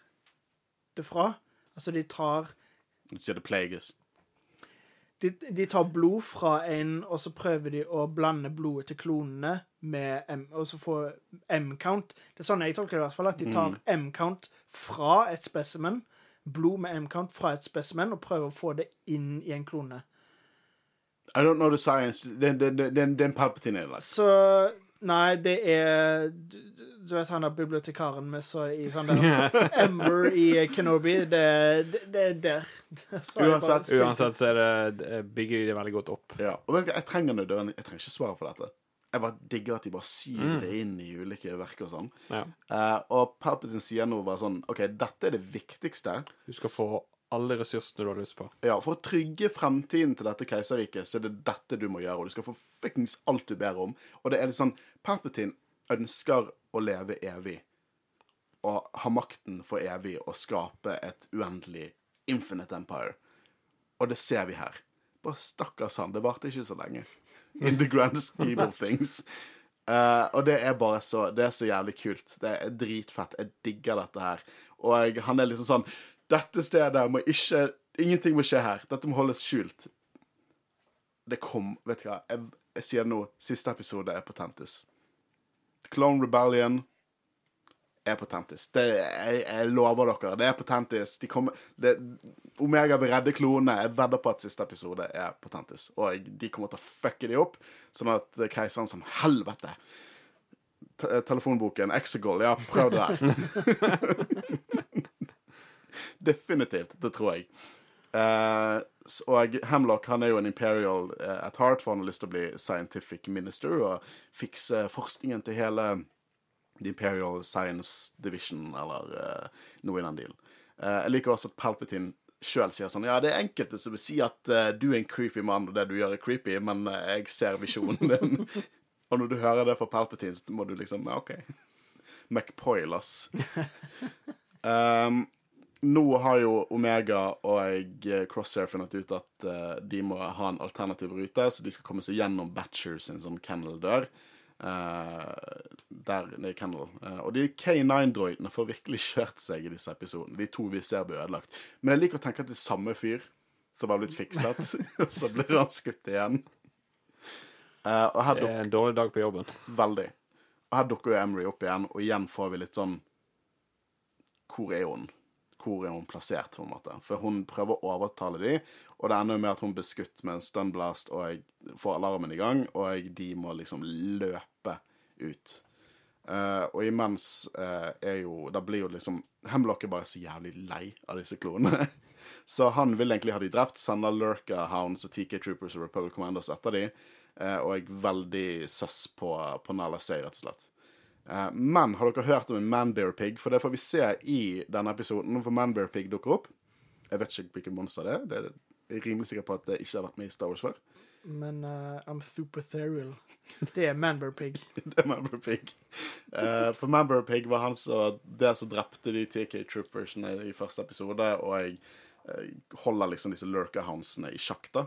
det fra. Altså, de tar Du sier det plages? de, de tar blod fra en, og så prøver de å blande blodet til klonene med M, og så få M-count. Det er sånn jeg tolker det i hvert fall, at de tar M-count fra et spesimen, blod med M-count fra et spesimen, og prøver å få det inn i en klone. I don't know the science. Det, den, den, den Palpatine er det. Så Nei, det er Du, du vet han der bibliotekaren vi så i sånn der <laughs> Ember i Kenobi? Det, det, det er der. <laughs> Uansett- Uansett så er det, bygger de det veldig godt opp. Ja. Og vet du jeg trenger nødvendig Jeg trenger ikke svare på dette. Jeg bare digger at de bare syr det inn i ulike verk og sånn. Ja. Uh, og Palpatine sier nå bare sånn OK, dette er det viktigste. Du skal få alle ressursene du har lyst på. Ja, For å trygge fremtiden til dette keiserriket, så er det dette du må gjøre. Og du skal få fuckings alt du ber om. Og det er litt sånn Palpatine ønsker å leve evig. Og ha makten for evig og skape et uendelig infinite empire. Og det ser vi her. Bare stakkars han. Det varte ikke så lenge. In the grand scheme of things. Uh, og det er bare så Det er så jævlig kult. Det er dritfett. Jeg digger dette her. Og jeg, han er liksom sånn Dette stedet må ikke Ingenting må skje her. Dette må holdes skjult. Det kom Vet du hva, jeg, jeg sier det nå. Siste episode er Potentis. Clone Rebellion er Potentis. Det, jeg, jeg lover dere. Det er Potentis. De kommer, det, Omega vil redde klonene. Jeg vedder på at siste episode er Potentis. Og de kommer til å fucke de opp, sånn at keiseren som Helvete! Te telefonboken Exegol, ja, prøv det der. <laughs> <laughs> Definitivt. Det tror jeg. Uh, og Hemlock han er jo en imperial uh, at heart, for han har lyst til å bli scientific minister og fikse forskningen til hele The Imperial Science Division, eller uh, noe i den dealen. Jeg liker også at Palpatine sjøl sier sånn Ja, det er enkelte som vil si at du er en creepy mann, og det du gjør er creepy, men jeg ser visjonen din. <laughs> og når du hører det fra Palpatine, så må du liksom OK. <laughs> McPoil, ass. um, nå har jo Omega og eh, Crosshair funnet ut at uh, de må ha en alternativ rute, så de skal komme seg gjennom Batcher sin sånn kennel-dør. Uh, der nede i kennel. Uh, og de K9-droidene får virkelig kjørt seg i disse episodene. De to vi ser blir ødelagt. Men jeg liker å tenke at det er samme fyr som har blitt fikset, <laughs> og så blir han skutt igjen. Og her Det er en dårlig dag på jobben. Veldig. Og her dukker jo Emery opp igjen, og igjen får vi litt sånn Hvor er hun? Hvor er hun plassert, på en måte? For hun prøver å overtale de, og det ender jo med at hun blir skutt med en stunblast, og jeg får alarmen i gang, og de må liksom løpe ut. Uh, og imens uh, er jo Da blir jo liksom Hemlock er bare så jævlig lei av disse klonene. <laughs> så han vil egentlig ha de drept, sender Lurka Hounds og TK Troopers og Republic Commandos etter de, uh, og er veldig søss på, på Nala Say, rett og slett. Eh, men har dere hørt om en Manbear Pig? For det får vi se i denne episoden. For Manbear Pig dukker opp. Jeg vet ikke hvilket monster det er. Det er rimelig sikker på at det ikke har vært med i Star Wars før. Men uh, I'm super ethereal. Det er manbear-pig. <laughs> Det er Manbear Pig. Uh, for Manbear Pig var han som det som drepte de TK Troopersene i første episode, og jeg uh, holder liksom disse lurker-houndsene i sjakk, da.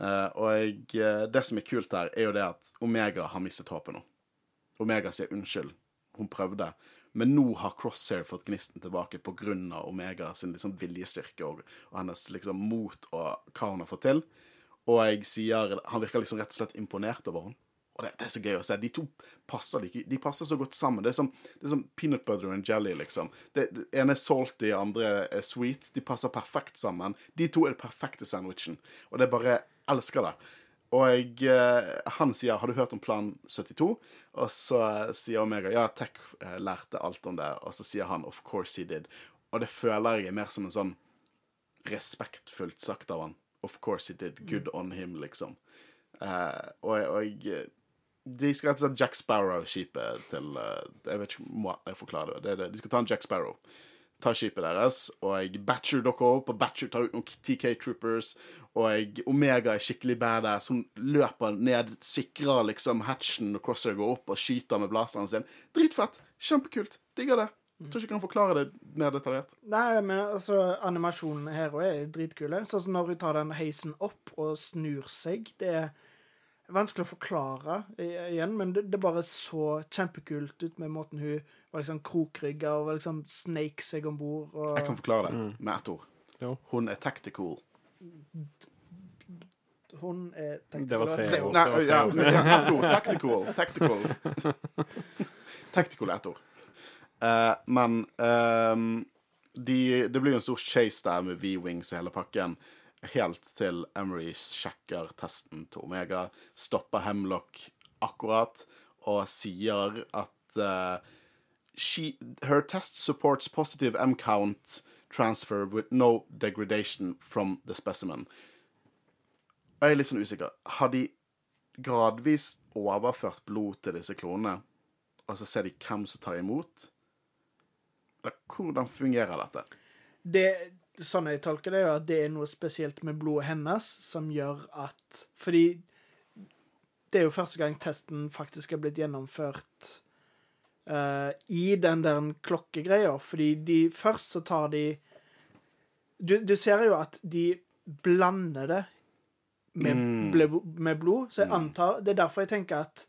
Eh, og jeg, eh, det som er kult her, er jo det at Omega har mistet håpet nå. Omega sier unnskyld, hun prøvde. Men nå har Crosshair fått gnisten tilbake pga. Omega sin liksom viljestyrke og, og hennes liksom mot og hva hun har fått til. Og jeg sier Han virker liksom rett og slett imponert over henne. Og det, det er så gøy å se. De to passer, de, de passer så godt sammen. Det er som, det er som peanut butter and jelly, liksom. Det, det ene er salty, andre er sweet. De passer perfekt sammen. De to er den perfekte sandwichen. Og det er bare jeg elsker det. Og jeg, eh, han sier 'Har du hørt om Plan 72?' Og så eh, sier Omega 'Ja, Tech eh, lærte alt om det'. Og så sier han 'Of course he did'. Og det føler jeg er mer som en sånn respektfullt sagt av han. 'Of course he did'. Good on him, liksom. Uh, og, og De skal rett og slett Jack Sparrow-skipet til uh, Jeg vet ikke om jeg forklarer det. det, det. De skal ta en Jack Sparrow. Ta skipet deres, og jeg Batcher dere opp, og Batcher tar ut noen TK Troopers, og jeg Omega er skikkelig badass. Hun løper ned, sikrer liksom hatchen når Crosshair går opp, og skyter med blasteren sin. Dritfett! Kjempekult. Digger det. Jeg tror ikke jeg kan forklare det mer detaljert. Nei, men altså, animasjonen her også er dritkule. Sånn som når hun tar den heisen opp og snur seg. Det er vanskelig å forklare igjen, men det, det bare så kjempekult ut med måten hun var liksom krokrygga og var liksom snake seg om bord. Og... Jeg kan forklare det med ett ord. Jo. Hun er tactical. Hun er Det var tre Tre- ord. Nei, var ja, tre ord. ja, ett ord. Tactical. Tactical. <laughs> Tactical er ett ord. Uh, men um, de, det blir jo en stor chase der med V-wings i hele pakken. Helt til Emery sjekker testen til Omega, stopper Hemlock akkurat og sier at eh, she, her test supports positive M-count transfer with no degradation from the specimen. Jeg er litt sånn usikker. Har de gradvis overført blod til disse klonene, og så ser de hvem som tar imot? Eller hvordan fungerer dette? Det, sånn jeg tolker det, er at det er noe spesielt med blodet hennes som gjør at Fordi det er jo første gang testen faktisk er blitt gjennomført eh, i den der klokkegreia. Fordi de først så tar de du, du ser jo at de blander det med, Mm. med blod, så jeg antar Det er derfor jeg tenker at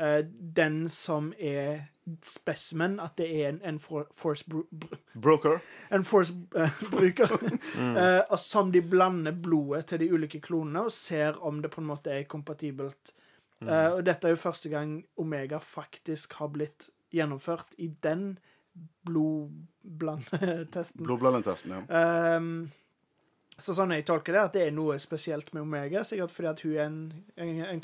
uh, den som er specimen, at det er en, en for, force br br, Broker. en Force-bruker, <laughs> <laughs> eh, og som de blander blodet til de ulike klonene og ser om det på en måte er kompatibelt. Mm. og dette er jo første gang Omega faktisk har blitt gjennomført i den blodblandetesten. Blodblandetesten, ja. Um, så sånn jeg tolker det, at det er noe spesielt med Omega, sikkert fordi at hun er en, en, en,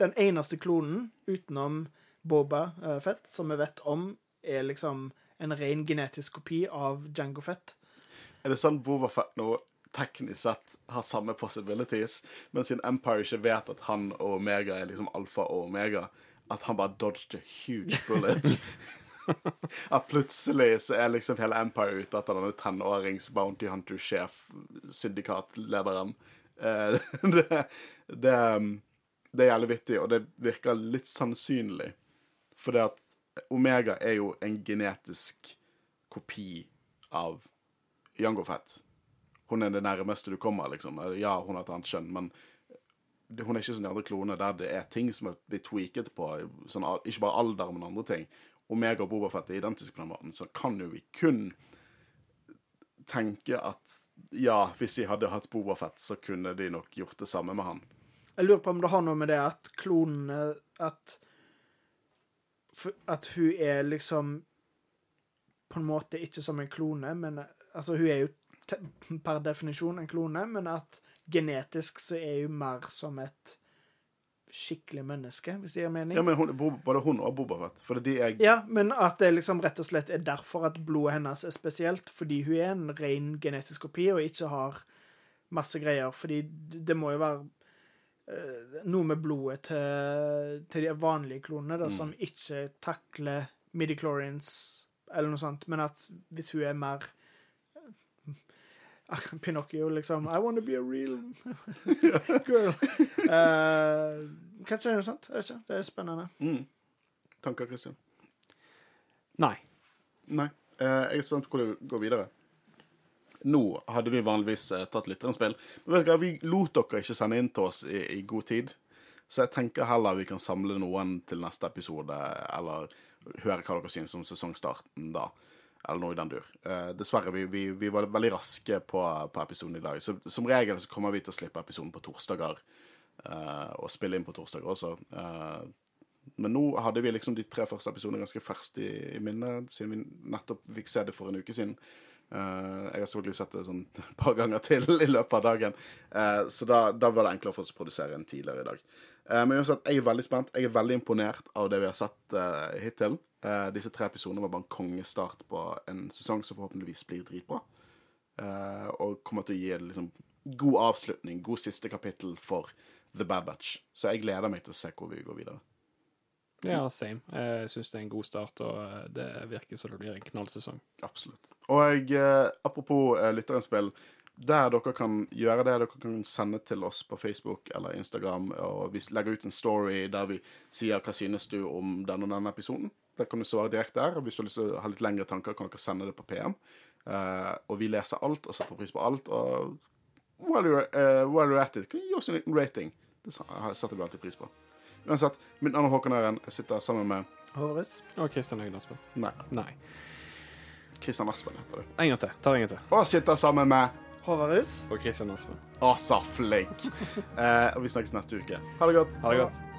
den eneste klonen utenom Boba uh, Fett som vi vet om, er liksom en ren genetisk kopi av Jango Fett. Er det sånn Boba Fett nå teknisk sett har samme possibilities, men siden Empire ikke vet at han og Omega er liksom alfa og omega, at han bare dodged a huge bullet? <laughs> at plutselig så er liksom hele Empire ute etter denne tenårings bounty hunter-sjef, syndikatlederen. Eh, <laughs> det, det, det er jævlig vittig, og det virker litt sannsynlig. For det at Omega er jo en genetisk kopi av Jango Fett. Hun er det nærmeste du kommer, liksom. Ja, hun har et annet kjønn, men hun er ikke andre klonene der det er ting som er blitt tweaket på, sånn, ikke bare alder, men andre ting. Og Boba Fett er identiske på den måten, så kan jo vi kun tenke at ja, hvis de hadde hatt Boba Fett, så kunne de nok gjort det samme med han. Jeg lurer på om det har noe med det at klonene At At hun er liksom På en måte ikke som en klone, men Altså, hun er jo per definisjon en klone, men at genetisk så er hun mer som et skikkelig menneske, hvis det gir mening. Ja, men hun, både hun og Boba Fett, for de er Ja, men at det liksom rett og slett er derfor at blodet hennes er spesielt. Fordi hun er en ren genetisk kopi og ikke har masse greier. Fordi det må jo være eh, noe med blodet til, til de vanlige klonene da, som ikke takler midichlorians eller noe sånt. Men at hvis hun er mer <laughs> Pinocchio, liksom I want to be a real <laughs> girl. <laughs> Eh, kanskje det er noe sånt. Jeg vet ikke. Det er spennende. mm. Tanker, Christian? Nei. Nei. Uh, jeg er spent på hvordan det går videre. Nå hadde vi vanligvis uh, tatt lytterinnspill, men vet dere, vi lot dere ikke sende inn til oss i, i god tid. Så jeg tenker heller vi kan samle noen til neste episode, eller høre hva dere syns om sesongstarten da. Eller noe i den dur. Eh, dessverre, vi, vi, vi var veldig raske på, på episoden i dag. Så som regel så kommer vi til å slippe episoden på torsdager, eh, og spille inn på torsdager også. Eh, men nå hadde vi liksom de tre første episodene ganske ferskt i, i minnet, siden vi nettopp fikk se det for en uke siden. Eh, jeg har selvfølgelig sett det sånn <laughs> et par ganger til i løpet av dagen, Eh, så da, da var det enklere for oss å produsere enn tidligere i dag. Eh, men uansett, jeg er veldig spent. Jeg er veldig imponert av det vi har sett hittil. Eh, disse tre episodene var bare en kongestart på en sesong som forhåpentligvis blir dritbra. Eh, og kommer til å gi liksom, god avslutning, god siste kapittel for The Bad Batch. Så jeg gleder meg til å se hvor vi går videre. Ja, same. Jeg syns det er en god start, og eh, det virker som det blir en knallsesong. Absolutt. Og eh, apropos eh, lytterinnspill, der dere kan gjøre det, dere kan sende til oss på Facebook eller Instagram, og vi legger ut en story der vi sier hva synes du om denne og denne episoden. Der kan du svare direkte der. og Hvis du har lyst til å ha litt lengre tanker, kan dere sende det på PM. Uh, og vi leser alt og setter pris på alt. Og while you're, uh, while you're at it, kan du gi oss en liten rating. Det setter vi alltid pris på. Uansett, mitt navn er Håkon Øren. Jeg sitter sammen med Håvard? Og Kristian Høgen Aspen. Nei, Nei. Kristian Aspen heter du. En gang til. Ta det en gang til. Og sitter sammen med Håvard? Og Kristian Aspen. Å, så flink. uh, <laughs> og vi snakkes neste uke. Ha det godt. Ha det godt.